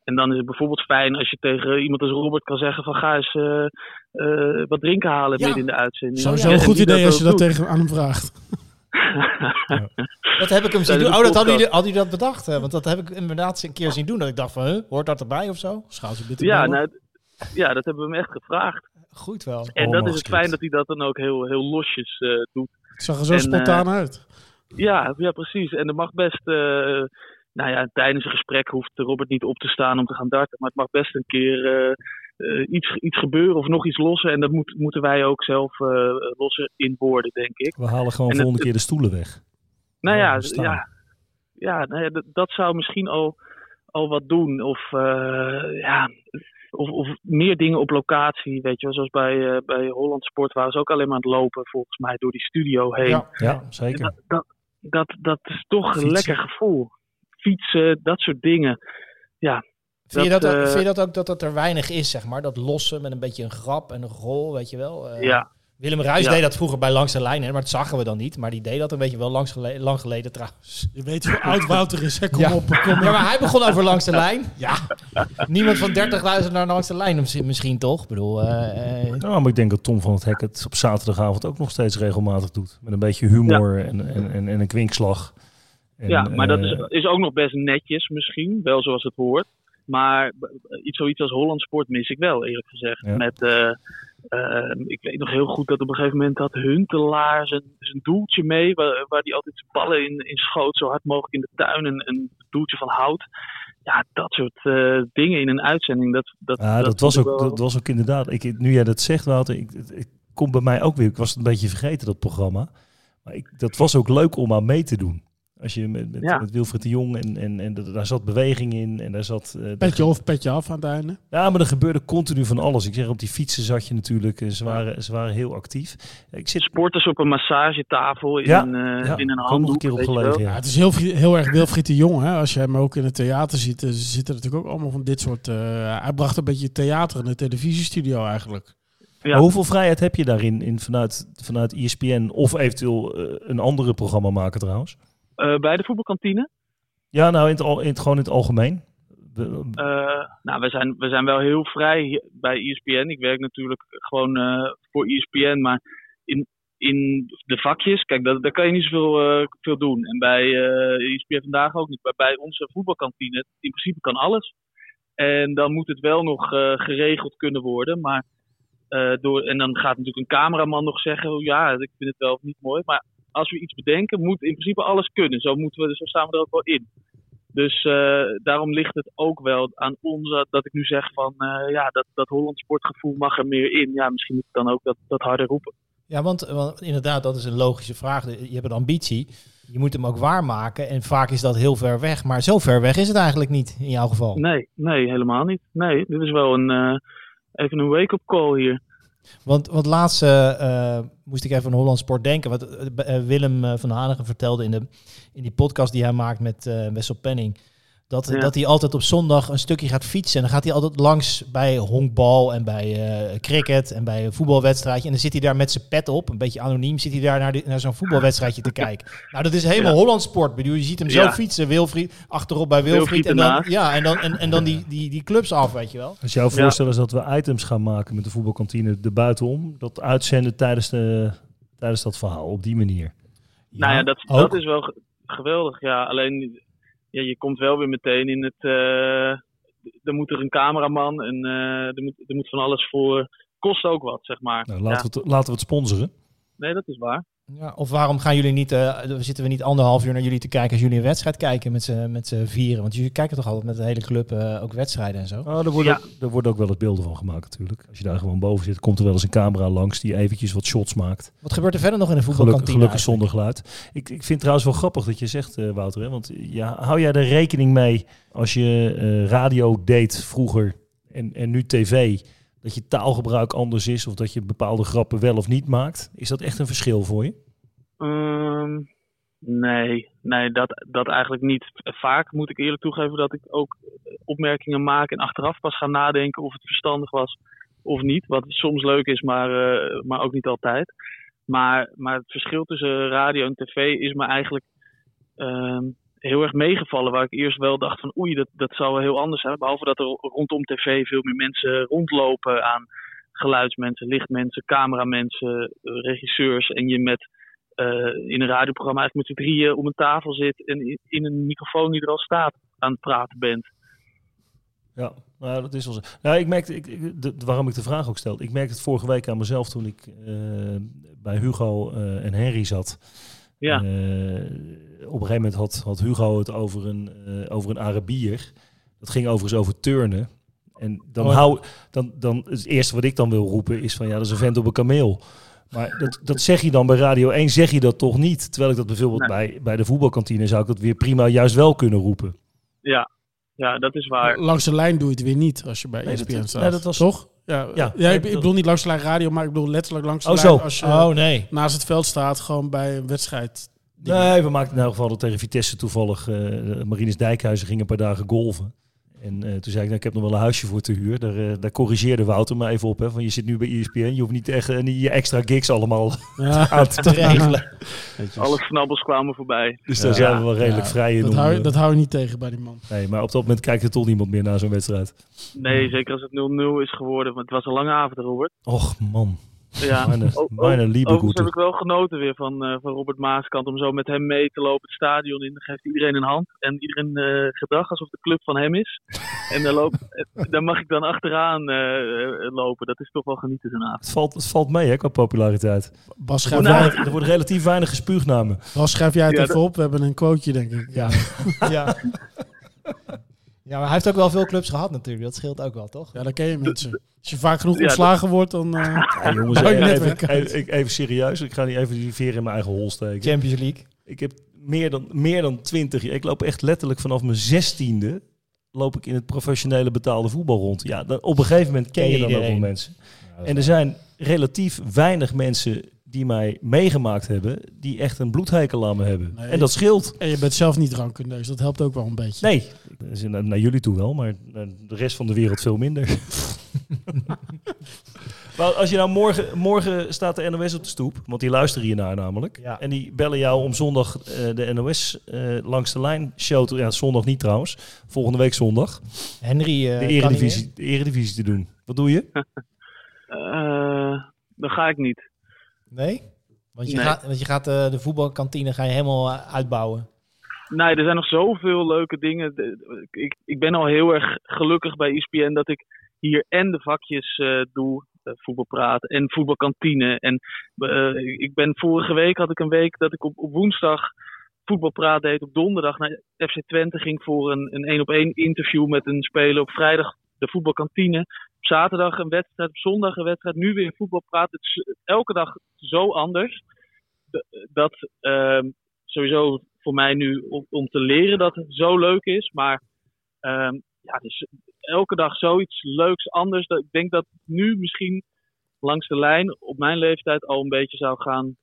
En dan is het bijvoorbeeld fijn als je tegen iemand als Robert kan zeggen van ga eens eh, eh, wat drinken halen Ja. midden in de uitzending. Sowieso Ja, een en goed idee als je dat tegen aan hem vraagt. Dat heb ik hem zien doen. Oh, dat hadden jullie, hadden jullie dat bedacht? hè? Want dat heb ik inderdaad een keer zien doen. Dat ik dacht van, huh, hoort dat erbij of zo? Schaal ze Ja, nou, ja, dat hebben we hem echt gevraagd. Goed wel. En dat is het fijn dat hij dat dan ook heel, heel losjes eh, doet. Het zag er zo En, spontaan eh, uit. Ja, ja, precies. En er mag best, eh, nou ja, tijdens een gesprek hoeft Robert niet op te staan om te gaan darten. Maar het mag best een keer eh, eh, iets, iets gebeuren of nog iets lossen. En dat moet, moeten wij ook zelf eh, lossen in woorden, denk ik. We halen gewoon En volgende het- keer de stoelen weg. Nou Ja, ja, ja, ja, nou ja dat, dat zou misschien al, al wat doen. Of, eh, ja, of, of meer dingen op locatie. Weet je wel, zoals bij, eh, bij Holland Sport waren ze ook alleen maar aan het lopen, volgens mij, door die studio heen. Ja. Ja, zeker. Dat, dat, dat, dat is toch een lekker gevoel. Fietsen, dat soort dingen. Ja, Vind je, Dat, dat, ook- eh, vind je dat ook dat dat er weinig is, zeg maar? Dat lossen met een beetje een grap en een rol, weet je wel? Eh, ja. Willem Ruijs Ja. deed dat vroeger bij Langs de Lijn, hè, maar dat zagen we dan niet. Maar die deed dat een beetje wel langs gele- lang geleden trouwens. Je weet hoe oud Wouter is, hè? Kom Ja. op, kom op. Ja, maar hij begon over Langs de Lijn. Ja. Niemand van 30 luistert naar Langs de Lijn misschien- toch? Ik bedoel, eh, eh, Nou, maar ik denk dat Tom van het Hek het op zaterdagavond ook nog steeds regelmatig doet. Met een beetje humor en, en, en, en een kwinkslag. En, ja, maar dat eh, is, is ook nog best netjes misschien, wel zoals het hoort. Maar iets zoiets als Holland Sport mis ik wel, eerlijk gezegd. Ja. Met, eh, eh, ik weet nog heel goed dat op een gegeven moment had Huntelaar zijn, zijn doeltje mee. Waar, waar die altijd zijn ballen in, in schoot, zo hard mogelijk in de tuin. En een doeltje van hout. Ja, dat soort eh, dingen in een uitzending. Dat, dat, Ja, dat, was ook, ik wel- dat was ook inderdaad. Ik, nu jij dat zegt, Wouter, ik, het, het komt bij mij ook weer. Ik was het een beetje vergeten, dat programma. Maar ik, dat was ook leuk om aan mee te doen. Als je met, met, Ja. met Wilfried de Jong en, en, en daar zat beweging in en daar zat. eh, Petje of petje af aan het einde. Ja, maar er gebeurde continu van alles. Ik zeg, op die fietsen zat je natuurlijk. Ze waren, ze waren heel actief. Ik zit Sporters op een massagetafel in, Ja, eh, ja, in een nog een handdoek. keer. Ja, Ja. het is heel, heel erg Wilfried de Jong. Hè? Als je hem ook in het theater ziet, eh, zitten er natuurlijk ook allemaal van dit soort... eh, hij bracht een beetje theater in de televisiestudio eigenlijk. Ja. Hoeveel vrijheid heb je daarin in, vanuit, vanuit ESPN of eventueel een andere programma maken trouwens? Eh, bij de voetbalkantine. Ja, nou in het, in het, gewoon in het algemeen. Eh, nou, we zijn, we zijn wel heel vrij bij E ESPN. Ik werk natuurlijk gewoon eh, voor ESPN, maar in, in de vakjes, kijk, daar, daar kan je niet zoveel eh, veel doen. En bij ESPN vandaag ook niet. Maar bij onze voetbalkantine, in principe kan alles. En dan moet het wel nog geregeld kunnen worden. Maar, door, en dan gaat natuurlijk een cameraman nog zeggen, oh, ja, ik vind het wel of niet mooi. Maar als we iets bedenken, moet in principe alles kunnen. Zo, moeten we, zo staan we er ook wel in. Dus eh, daarom ligt het ook wel aan ons dat- ik nu zeg van eh, ja, dat, dat Holland sportgevoel mag er meer in. Ja, misschien moet ik dan ook dat, dat harder roepen. Ja, want, want inderdaad, dat is een logische vraag. Je hebt een ambitie. Je moet hem ook waarmaken. En vaak is dat heel ver weg. Maar zo ver weg is het eigenlijk niet in jouw geval. Nee, nee, helemaal niet. Nee, dit is wel een, eh, even een wake-up call hier. Want, want laatst eh, eh, moest ik even aan Holland Sport denken. Wat eh, Willem van Hanegem vertelde in, de, in die podcast die hij maakt met Wessel Penning. Dat, Ja. dat hij altijd op zondag een stukje gaat fietsen. En dan gaat hij altijd langs bij honkbal en bij eh, cricket en bij een voetbalwedstrijdje. En dan zit hij daar met zijn pet op, een beetje anoniem, zit hij daar naar, die- naar zo'n voetbalwedstrijdje te kijken. Nou, dat is helemaal Ja. Holland Sport. Bedoel, je ziet hem zo Ja. fietsen, Wilfried, achterop bij Wilfried. Wilfried en dan, ja, en dan, en, en dan die, die, die clubs af, weet je wel. Als jouw voorstel is dat we items gaan maken met de voetbalkantine er buitenom, dat uitzenden tijdens, de, tijdens dat verhaal op die manier. nou ja, dat, ook. dat is wel ge- geweldig. Ja, alleen ja, je komt wel weer meteen in het. dan moet er een cameraman en eh, er, moet, er moet van alles voor kost ook wat, zeg maar. Nou, laten, Ja. we het, laten we het sponsoren. Nee, dat is waar. Ja, of waarom gaan jullie niet, eh, zitten we niet anderhalf uur naar jullie te kijken als jullie een wedstrijd kijken met z'n met z'n vieren? Want jullie kijken toch altijd met de hele club eh, ook wedstrijden en zo? Oh, er, worden Ja. ook, er worden ook wel eens beelden van gemaakt natuurlijk. Als je daar gewoon boven zit, komt er wel eens een camera langs die eventjes wat shots maakt. Wat gebeurt er verder nog in de Gelukkig, voetbalkantine? gelukkig zonder geluid. Ik, ik vind het trouwens wel grappig dat je zegt, eh, Wouter. Hè? Want ja, hou jij er rekening mee als je eh, radio deed vroeger en, en nu tv... dat je taalgebruik anders is of dat je bepaalde grappen wel of niet maakt? Is dat echt een verschil voor je? Ehm, nee, nee dat, dat eigenlijk niet. Vaak moet ik eerlijk toegeven dat ik ook opmerkingen maak en achteraf pas ga nadenken of het verstandig was of niet. Wat soms leuk is, maar, eh, maar ook niet altijd. Maar, maar het verschil tussen radio en tv is me eigenlijk ehm, heel erg meegevallen. Waar ik eerst wel dacht van oei, dat, dat zou wel heel anders zijn. Behalve dat er rondom tv veel meer mensen rondlopen aan geluidsmensen, lichtmensen, cameramensen, eh, regisseurs. En je met eh, in een radioprogramma eigenlijk met z'n drieën om een tafel zit en in, een microfoon die er al staat aan het praten bent. Ja, nou, dat is wel zo. Nou, ik merkte, ik, waarom ik de vraag ook stel. Ik merkte het vorige week aan mezelf toen ik eh, bij Hugo en Henry zat. Ja. Eh, op een gegeven moment had, had Hugo het over een, eh, over een Arabier. Dat ging overigens over turnen. En dan Oh. hou, dan, dan het eerste wat ik dan wil roepen is van ja, dat is een vent op een kameel. Maar dat, dat zeg je dan bij Radio 1, zeg je dat toch niet? Terwijl ik dat bijvoorbeeld bij, bij de voetbalkantine zou ik dat weer prima juist wel kunnen roepen. Ja, ja dat is waar. Langs de lijn doe je het weer niet als je bij Nee, ESPN dat- staat. nee, dat was- toch? Ja, Ja. ja, ik, ik bedoel niet langs de lijn radio, maar ik bedoel letterlijk langs de Oh, lijn zo. als je Oh nee. naast het veld staat, gewoon bij een wedstrijd. Nee, we maakten in elk geval dat tegen Vitesse toevallig. eh Marinus Dijkhuizen ging een paar dagen golven. En eh, toen zei ik, nou, ik heb nog wel een huisje voor te huur. Daar, eh, daar corrigeerde Wouter me even op. Hè, van je zit nu bij ESPN, je hoeft niet echt niet je extra gigs allemaal Ja. aan te regelen. Alle snabbels kwamen voorbij. Dus daar Ja. zijn we wel redelijk Ja, vrij in. Dat om, hou, je- dat hou je niet tegen bij die man. Nee, maar op dat moment kijkt er toch niemand meer naar zo'n wedstrijd. Nee, zeker als het 0-0 is geworden. Want het was een lange avond, Robert. Och man, Ja, Meine- O- o- meine liebe overigens Gute. heb ik wel genoten weer van, eh, van Robert Maaskant om zo met hem mee te lopen het stadion in. Dan geeft iedereen een hand en iedereen eh gedrag alsof de club van hem is. En daar, loop, eh, daar mag ik dan achteraan eh, eh, lopen. Dat is toch wel genieten avond. het valt, het valt mee hè, qua populariteit. Bas, Er schrijf, Nou, er wordt relatief weinig gespuugnamen. Bas, schrijf jij het Ja, even dat- op. We hebben een quoteje, denk ik. Ja. ja. ja, maar hij heeft ook wel veel clubs gehad natuurlijk. Dat scheelt ook wel, toch? Ja, dan ken je mensen. Als je vaak genoeg Ja, ontslagen wordt, dan... eh, Ja, jongens, even, even, even- even serieus. Ik ga niet even die veer in mijn eigen hol steken. Champions League. Ik heb meer dan, meer dan 20 jaar. Ik loop echt letterlijk vanaf mijn zestiende. Loop ik in het professionele betaalde voetbal rond. Ja, dan, op een gegeven moment ken je dan ook wel mensen. En er zijn relatief weinig mensen die mij meegemaakt hebben. die echt een bloedhekel aan me hebben. Nee. En dat scheelt. en je bent zelf niet drankenneus. Dat helpt ook wel een beetje. Nee, is naar, naar jullie toe wel, maar de rest van de wereld veel minder. maar als je nou morgen, morgen staat de NOS op de stoep, want die luisteren hiernaar namelijk. Ja. En die bellen jou om zondag eh, de NOS eh, langs de lijn show te, ja, zondag niet trouwens, volgende week zondag, Henry eh, de, kan eredivisie, de eredivisie te doen. Wat doe je? Eh, dan ga ik niet. Nee? Want je Nee. gaat, want je gaat eh, de voetbalkantine ga je helemaal uitbouwen. Nee, er zijn nog zoveel leuke dingen. Ik, ik ben al heel erg gelukkig bij ESPN dat ik hier en de vakjes eh, doe, eh, voetbalpraten en voetbalkantine. En eh, ik ben vorige week had ik een week dat ik op, op woensdag voetbalpraat deed. Op donderdag naar FC Twente ging voor een een één op één interview met een speler. Op vrijdag de voetbalkantine. Op zaterdag een wedstrijd, op zondag een wedstrijd. Nu weer voetbalpraat. Het is elke dag zo anders. Dat ehm, sowieso voor mij nu om, om te leren dat het zo leuk is. Maar ehm, ja, dus elke dag zoiets leuks anders. Dat, ik denk dat nu misschien langs de lijn op mijn leeftijd al een beetje zou gaan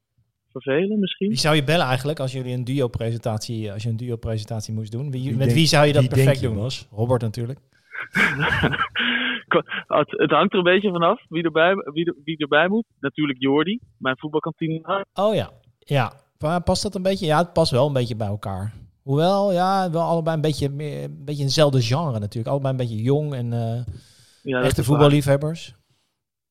vervelen misschien. Wie zou je bellen eigenlijk als jullie een duo-presentatie, als je een duo-presentatie moest doen? Wie, Wie met denk- wie zou je dat perfect je, doen? Robert natuurlijk. het, het hangt er een beetje vanaf wie erbij, wie, er- wie erbij moet. Natuurlijk Jordi, mijn voetbalkantine. Oh ja. Ja. Pa- Past dat een beetje? Ja, het past wel een beetje bij elkaar. Hoewel, ja, wel allebei een beetje, meer, een beetje eenzelfde genre natuurlijk. Allebei een beetje jong en eh, Ja, echte voetballiefhebbers.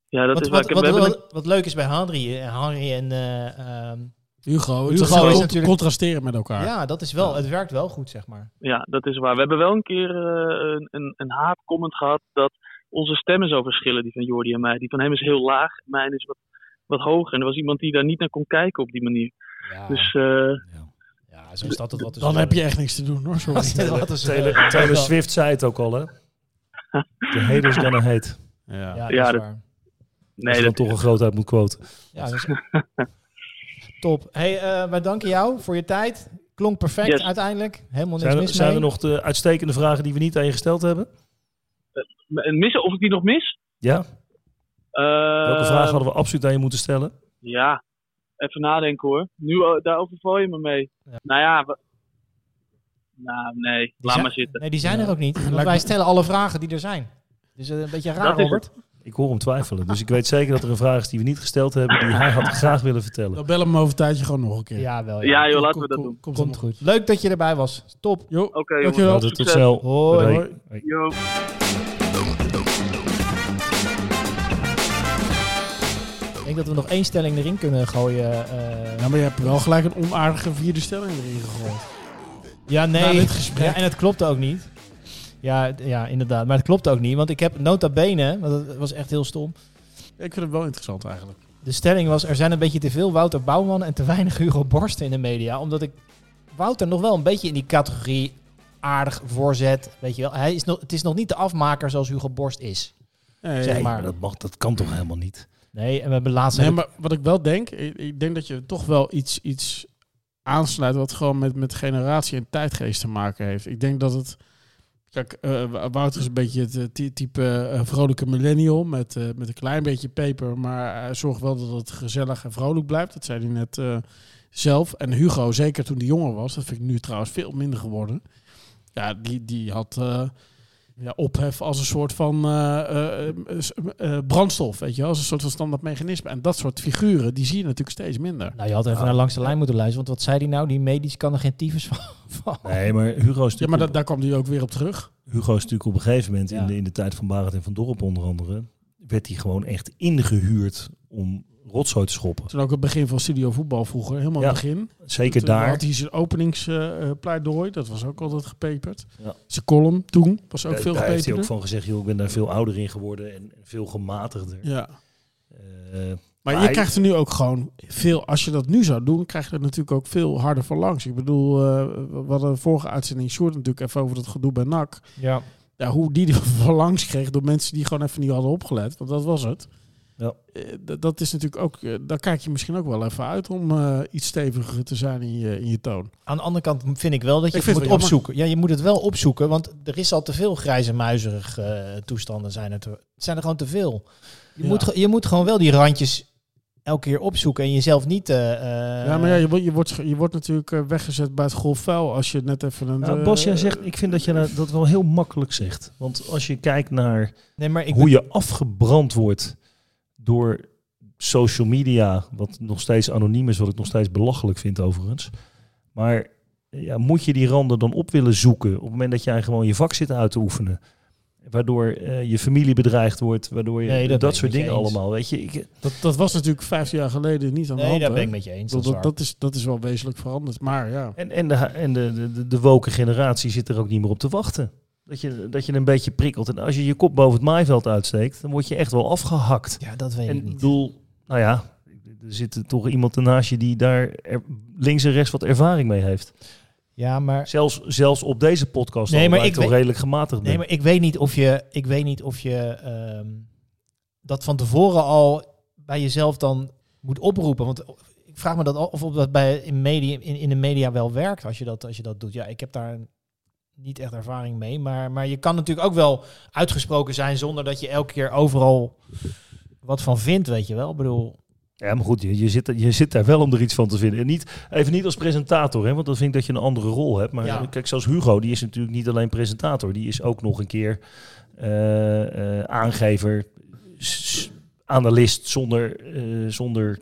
Ja, dat Wat, is waar. wat, wat, wat, wat leuk is bij Henry, eh, Henry en eh, ehm, Hugo, Hugo het is is natuurlijk- contrasteren met elkaar. ja, dat is wel, het werkt wel goed, zeg maar. Ja, dat is waar. We hebben wel een keer een, een, een haatcomment gehad dat onze stemmen zo verschillen, die van Jordi en mij. Die van hem is heel laag, mijn is wat, wat hoger. En er was iemand die daar niet naar kon kijken op die manier. Ja, Dus eh, ja, zo is dat het wat. Dan heb je echt niks te doen hoor. Sorry. Wat is, Taylor, eh, Swift zei het ook al, hè? De haters gonna hate. Ja. Ja, Ja, dat is dat- waar. Als nee, je dan dat, toch een grootheid moet quoten. Ja, dat is top. Hey, eh, wij danken jou voor je tijd. Klonk perfect Yes. uiteindelijk. Helemaal niks Zijn er, mis zijn er nog de uitstekende vragen die we niet aan je gesteld hebben? en missen, of ik die nog mis? Ja? Eh, Welke vragen hadden we absoluut aan je moeten stellen? Ja, even nadenken hoor. Nu, eh, daar overval je me mee. Ja. Nou ja, we- nou nee, Die laat zijn- maar zitten. Nee, die zijn Ja. er ook niet. Want wij stellen alle vragen die er zijn. Dus een beetje raar, Dat Robert. Ik hoor hem twijfelen. Dus ik weet zeker dat er een vraag is die we niet gesteld hebben, die hij had graag willen vertellen. Dan bellen we hem over een tijdje gewoon nog een keer. Ja, wel. Ja. Ja joh, Kom- laten we dat kom- doen. Komt, Komt goed. Leuk dat je erbij was. Top. Jo, Oké Dankjewel. jongens, Nou, tot snel. Hoi. Hoi. Hoi. Denk dat we nog één stelling erin kunnen gooien. eh. Ja, maar je hebt wel gelijk een onaardige vierde stelling erin gegooid. ja, Na nee. dit gesprek. Ja, en het klopt ook niet. Ja, ja, inderdaad. Maar het klopt ook niet. Want ik heb nota bene, want dat was echt heel stom. Ik vind het wel interessant eigenlijk. De stelling was, er zijn een beetje te veel Wouter Bouwman en te weinig Hugo Borst in de media. Omdat ik Wouter nog wel een beetje in die categorie aardig voorzet. Weet je wel, hij is nog, het is nog niet de afmaker zoals Hugo Borst is. Nee, Zeg maar. maar dat, mag, dat kan toch helemaal niet? Nee, en we hebben laatst... Nee, maar wat ik wel denk, ik, ik denk dat je toch wel iets, iets aansluit wat gewoon met, met generatie en tijdgeest te maken heeft. Ik denk dat het. Kijk, eh, Wouter is een beetje het eh, ty- type eh, vrolijke millennial met, met een klein beetje peper, maar hij zorgt wel dat het gezellig en vrolijk blijft. Dat zei hij net zelf. En Hugo, zeker toen hij jonger was, dat vind ik nu trouwens veel minder geworden. Ja, die, die had ja, ophef als een soort van eh, eh, eh, brandstof, weet je als een soort van standaard mechanisme. En dat soort figuren, die zie je natuurlijk steeds minder. Nou, je had even naar langs de lijn moeten luisteren. Want wat zei hij nou? Die medisch kan er geen tyfus van. Nee, maar Hugo is Ja, maar da- daar kwam hij ook weer op terug. Hugo is natuurlijk op een gegeven moment, Ja. in, de, in de tijd van Barend en van Dorp onder andere, werd hij gewoon echt ingehuurd om rotzooi te schoppen. Toen ook het begin van Studio Voetbal vroeger, helemaal Ja, het begin. Zeker Toen daar. had hij zijn openingspleidooi, dat was ook altijd gepeperd. Ja. Zijn column toen was ook Daar- veel daar heeft hij ook gepeperd. van gezegd, joh, ik ben daar veel ouder in geworden en veel gematigder. Ja. Eh, Maar, Maar je krijgt er nu ook gewoon veel, als je dat nu zou doen, krijg je er natuurlijk ook veel harder van langs. Ik bedoel, eh, we hadden de vorige uitzending Short natuurlijk even over dat gedoe bij NAC. Ja. Ja, hoe die er van langs kreeg door mensen die gewoon even niet hadden opgelet, want dat was het. Ja. Eh, dat is natuurlijk ook, eh, daar kijk je misschien ook wel even uit om eh, iets steviger te zijn in je, in je toon. Aan de andere kant vind ik wel dat je Ik het vind moet het wel opzoeken. Ja, je moet het wel opzoeken, want er is al te veel grijze muizerig eh, toestanden. Zijn er, te, het zijn er gewoon te veel. Je, Ja. moet, je moet gewoon wel die randjes elke keer opzoeken en jezelf niet... eh, eh, ja, maar ja, je, wordt- je, wordt, je wordt natuurlijk weggezet bij het golfvuil als je net even een... nou, Bas, jij zegt, ik vind dat je dat- dat wel heel makkelijk zegt. Want als je kijkt naar nee, maar ik hoe je afgebrand wordt door social media, wat nog steeds anoniem is, wat ik nog steeds belachelijk vind overigens. Maar ja, moet je die randen dan op willen zoeken op het moment dat jij gewoon je vak zit uit te oefenen? Waardoor eh, je familie bedreigd wordt, waardoor je Nee, dat soort dingen allemaal. Weet je, ik, Dat, dat was natuurlijk 15 jaar geleden niet aan de Nee, hand. daar hè? ben ik met je eens. Dat, Dat, is, dat is wel wezenlijk veranderd. Maar ja, en en, de, en de, de, de, de woke generatie zit er ook niet meer op te wachten. Dat je, dat je een beetje prikkelt. En als je je kop boven het maaiveld uitsteekt, dan word je echt wel afgehakt. ja, dat weet En ik ik niet. bedoel, nou ja, er zit toch iemand ernaast je die daar er- links en rechts wat ervaring mee heeft. Ja, maar, Zelfs, zelfs op deze podcast Nee, al, maar ik ik toch weet- redelijk gematigd ben. nee, maar ik weet niet of je, ik weet niet of je ehm, dat van tevoren al bij jezelf dan moet oproepen. Want ik vraag me dat af of dat bij in, media, in, in de media wel werkt als je dat, als je dat doet. Ja, ik heb daar niet echt ervaring mee. Maar, maar je kan natuurlijk ook wel uitgesproken zijn zonder dat je elke keer overal wat van vindt, weet je wel. Ik bedoel, Ja, maar goed, je, je, zit, je zit daar wel om er iets van te vinden. En niet, even niet als presentator, hè, want dan vind ik dat je een andere rol hebt. Maar Ja. kijk, zoals Hugo, die is natuurlijk niet alleen presentator. Die is ook nog een keer eh, eh, aangever, analist, zonder, eh, zonder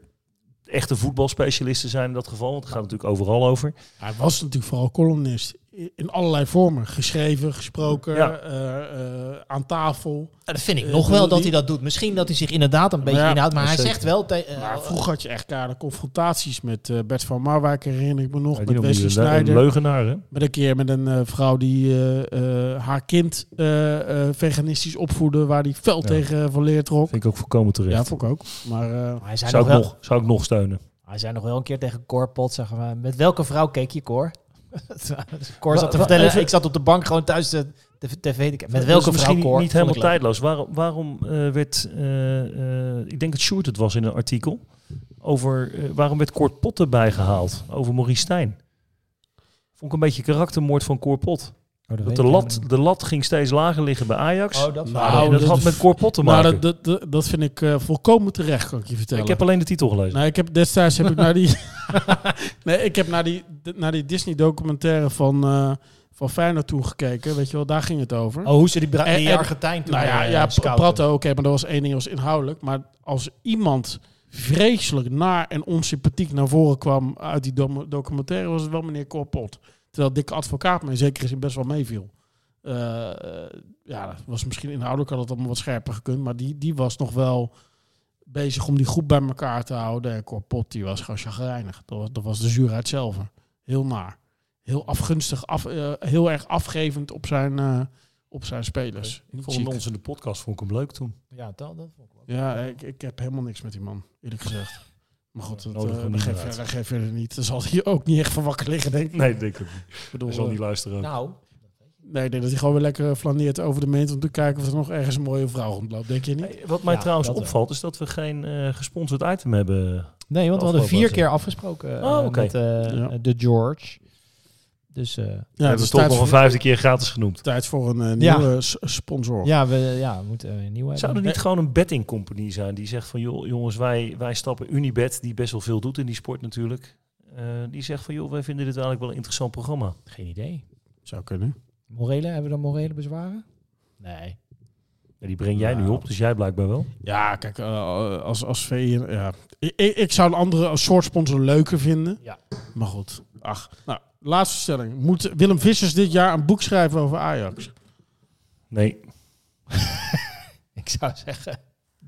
echte voetbalspecialist te zijn in dat geval. Want het gaat natuurlijk overal over. hij was natuurlijk vooral columnist in allerlei vormen. Geschreven, gesproken, Ja. eh, eh, aan tafel. Ja, dat vind ik Eh, nog wel dat hij dat doet. Misschien dat hij zich inderdaad een beetje Ja, inhoudt. Maar hij zeker. zegt wel... Maar vroeger had je echt keiharde confrontaties met eh, Bert van Marwijk, herinner ik me nog. Met Wesley Snijder. leugenaar, hè? Met een keer met een eh, vrouw die eh, eh, haar kind eh, eh, veganistisch opvoedde, waar die fel Ja. tegen van leer trok. Vind ik ook volkomen terecht. Ja, vond ik ook. Maar eh, hij zou, nog ik wel, nog, zou ik nog steunen. hij zei nog wel een keer tegen Cor Pot, zeggen we, met welke vrouw keek je, Cor? Cor Wa- zat te vertellen, even- ik zat op de bank gewoon thuis de, de tv. Met welke vrouw, misschien Cor? niet helemaal tijdloos. Waarom, waarom eh, werd, eh, eh, ik denk dat Sjoerd het was in een artikel, over waarom werd Kort Pot erbij gehaald? Over Maurice Stijn. Vond ik een beetje karaktermoord van Cor Pot. Oh, dat de lat, de lat ging steeds lager liggen bij Ajax. Oh, dat Nou, Nou, dat dat- had met Cor Pot te nou, maken. dat, dat, dat, dat vind ik eh, volkomen terecht, kan ik je vertellen. ik heb alleen de titel gelezen. Nou, ik heb destijds heb ik naar die, nee, ik heb naar die, naar die Disney documentaire van, eh van Feyenoord toen gekeken. Weet je wel, daar ging het over. Oh, hoe ze die, Bra- En- die en- Argentijn toen nou ja, eh, ja scouten. Prato, oké, maar dat was één ding was inhoudelijk. Maar als iemand vreselijk naar en onsympathiek naar voren kwam uit die documentaire, was het wel meneer Korpot. Terwijl Dikke Advocaat me in zekere zin best wel meeviel. Eh, eh, ja, dat was misschien inhoudelijk had het allemaal wat scherper gekund, maar die, die was nog wel bezig om die groep bij elkaar te houden. En Korpot, die was gewoon chagrijnig. Dat was, dat was de zuurheid zelf. Heel naar. Heel afgunstig, af, eh, heel erg afgevend op zijn, op zijn spelers. Ik vond ons in de podcast vond ik hem leuk toen. Ja, dat, dat vond ik wel. Ja, ik, ik heb helemaal niks met die man, eerlijk gezegd. Maar goed, dat, eh, uit. dat geeft verder niet. Daar zal hij ook niet echt van wakker liggen, denk ik. Nee, dat denk ik ook niet. Ik bedoel, Hij zal eh, niet luisteren. Nou, nee, ik denk dat hij gewoon weer lekker flaneert over de meent om te kijken of er nog ergens een mooie vrouw rondloopt. Denk je niet? Hey, wat mij Ja, trouwens opvalt, is dat we geen eh gesponsord item hebben. nee, want we hadden vier keer afgesproken eh, Oh, oké. met eh, Ja. de George. Dus eh, Ja, Ja, het dat is is toch nog een voor, vijfde keer gratis genoemd. tijd voor een eh, Ja. nieuwe sponsor. ja, we, ja, we moeten een nieuwe Zou er hebben. niet gewoon een betting company zijn die zegt van joh, jongens, wij, wij stappen Unibet, die best wel veel doet in die sport natuurlijk. eh, die zegt van joh, wij vinden dit eigenlijk wel een interessant programma. Geen idee. Zou kunnen. Morele, hebben we dan morele bezwaren? Nee. Ja, die breng jij nu Nou. op, dus jij blijkbaar wel. Ja, kijk, eh, als, als VI... Ja. Ik, ik, ik zou een andere soort sponsor leuker vinden. Ja. Maar goed. Ach, nou, laatste stelling. Moet Willem Vissers dit jaar een boek schrijven over Ajax? Nee, Ik zou zeggen,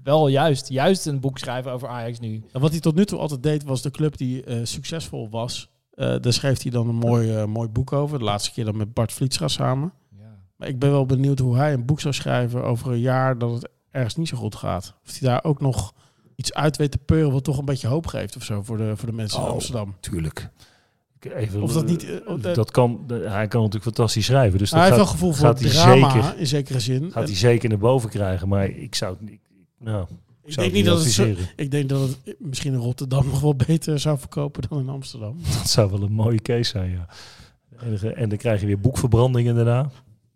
wel juist, juist een boek schrijven over Ajax nu. En wat hij tot nu toe altijd deed, was de club die eh, succesvol was. eh daar schreef hij dan een mooi, eh, mooi boek over. De laatste keer dan met Bart Vlietstra samen. Ja. Maar ik ben wel benieuwd hoe hij een boek zou schrijven over een jaar dat het ergens niet zo goed gaat. Of hij daar ook nog iets uit weet te peuren wat toch een beetje hoop geeft of zo voor de, voor de mensen in Oh. Amsterdam. tuurlijk. Even, Of dat niet, eh, dat- kan, de- hij kan natuurlijk fantastisch schrijven. Dus dat hij heeft wel gaat, gevoel voor gaat hij drama zeker, in zekere zin. gaat En hij zeker naar boven krijgen. Maar ik zou het niet... Nou, ik ik denk niet dat het zo, ik denk dat het misschien in Rotterdam nog wel beter zou verkopen dan in Amsterdam. Dat zou wel een mooie case zijn, ja. Enige, en dan krijg je weer boekverbrandingen daarna.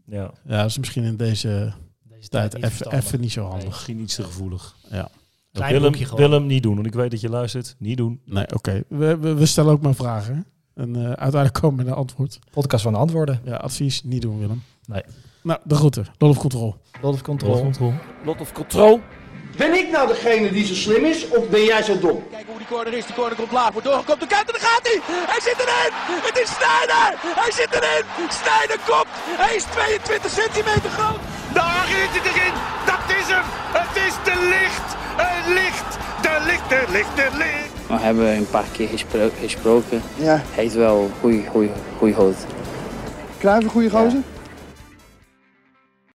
Ja, Ja, dat is misschien in deze Deze tijd niet even, niet zo handig. misschien iets te gevoelig. Ja. Willem. Willem, niet doen. Want ik weet dat je luistert. Niet doen. Nee, oké. We, we, we stellen ook maar vragen. En eh, uiteindelijk komen we met een antwoord. Podcast van de antwoorden. Ja, advies, niet doen Willem. Nee. Nou, de groeten. Lot of control. Lot of control. Control. Lot of control. Ben ik nou degene die zo slim is of ben jij zo dom? Kijk hoe die corner is. Die corner komt laag. Wordt doorgekomen. De kant en daar gaat hij. Hij zit erin. Het is Sneijder. Hij zit erin. Sneijder komt. Hij is 22 centimeter groot. Daar is het erin. Dat is hem. Het is de licht. Het licht. De licht, de licht, de licht. We hebben een paar keer gespro- gesproken. Ja. Hij is wel goeie, goeie, goeie hoofd. Kruijf een goede gozer?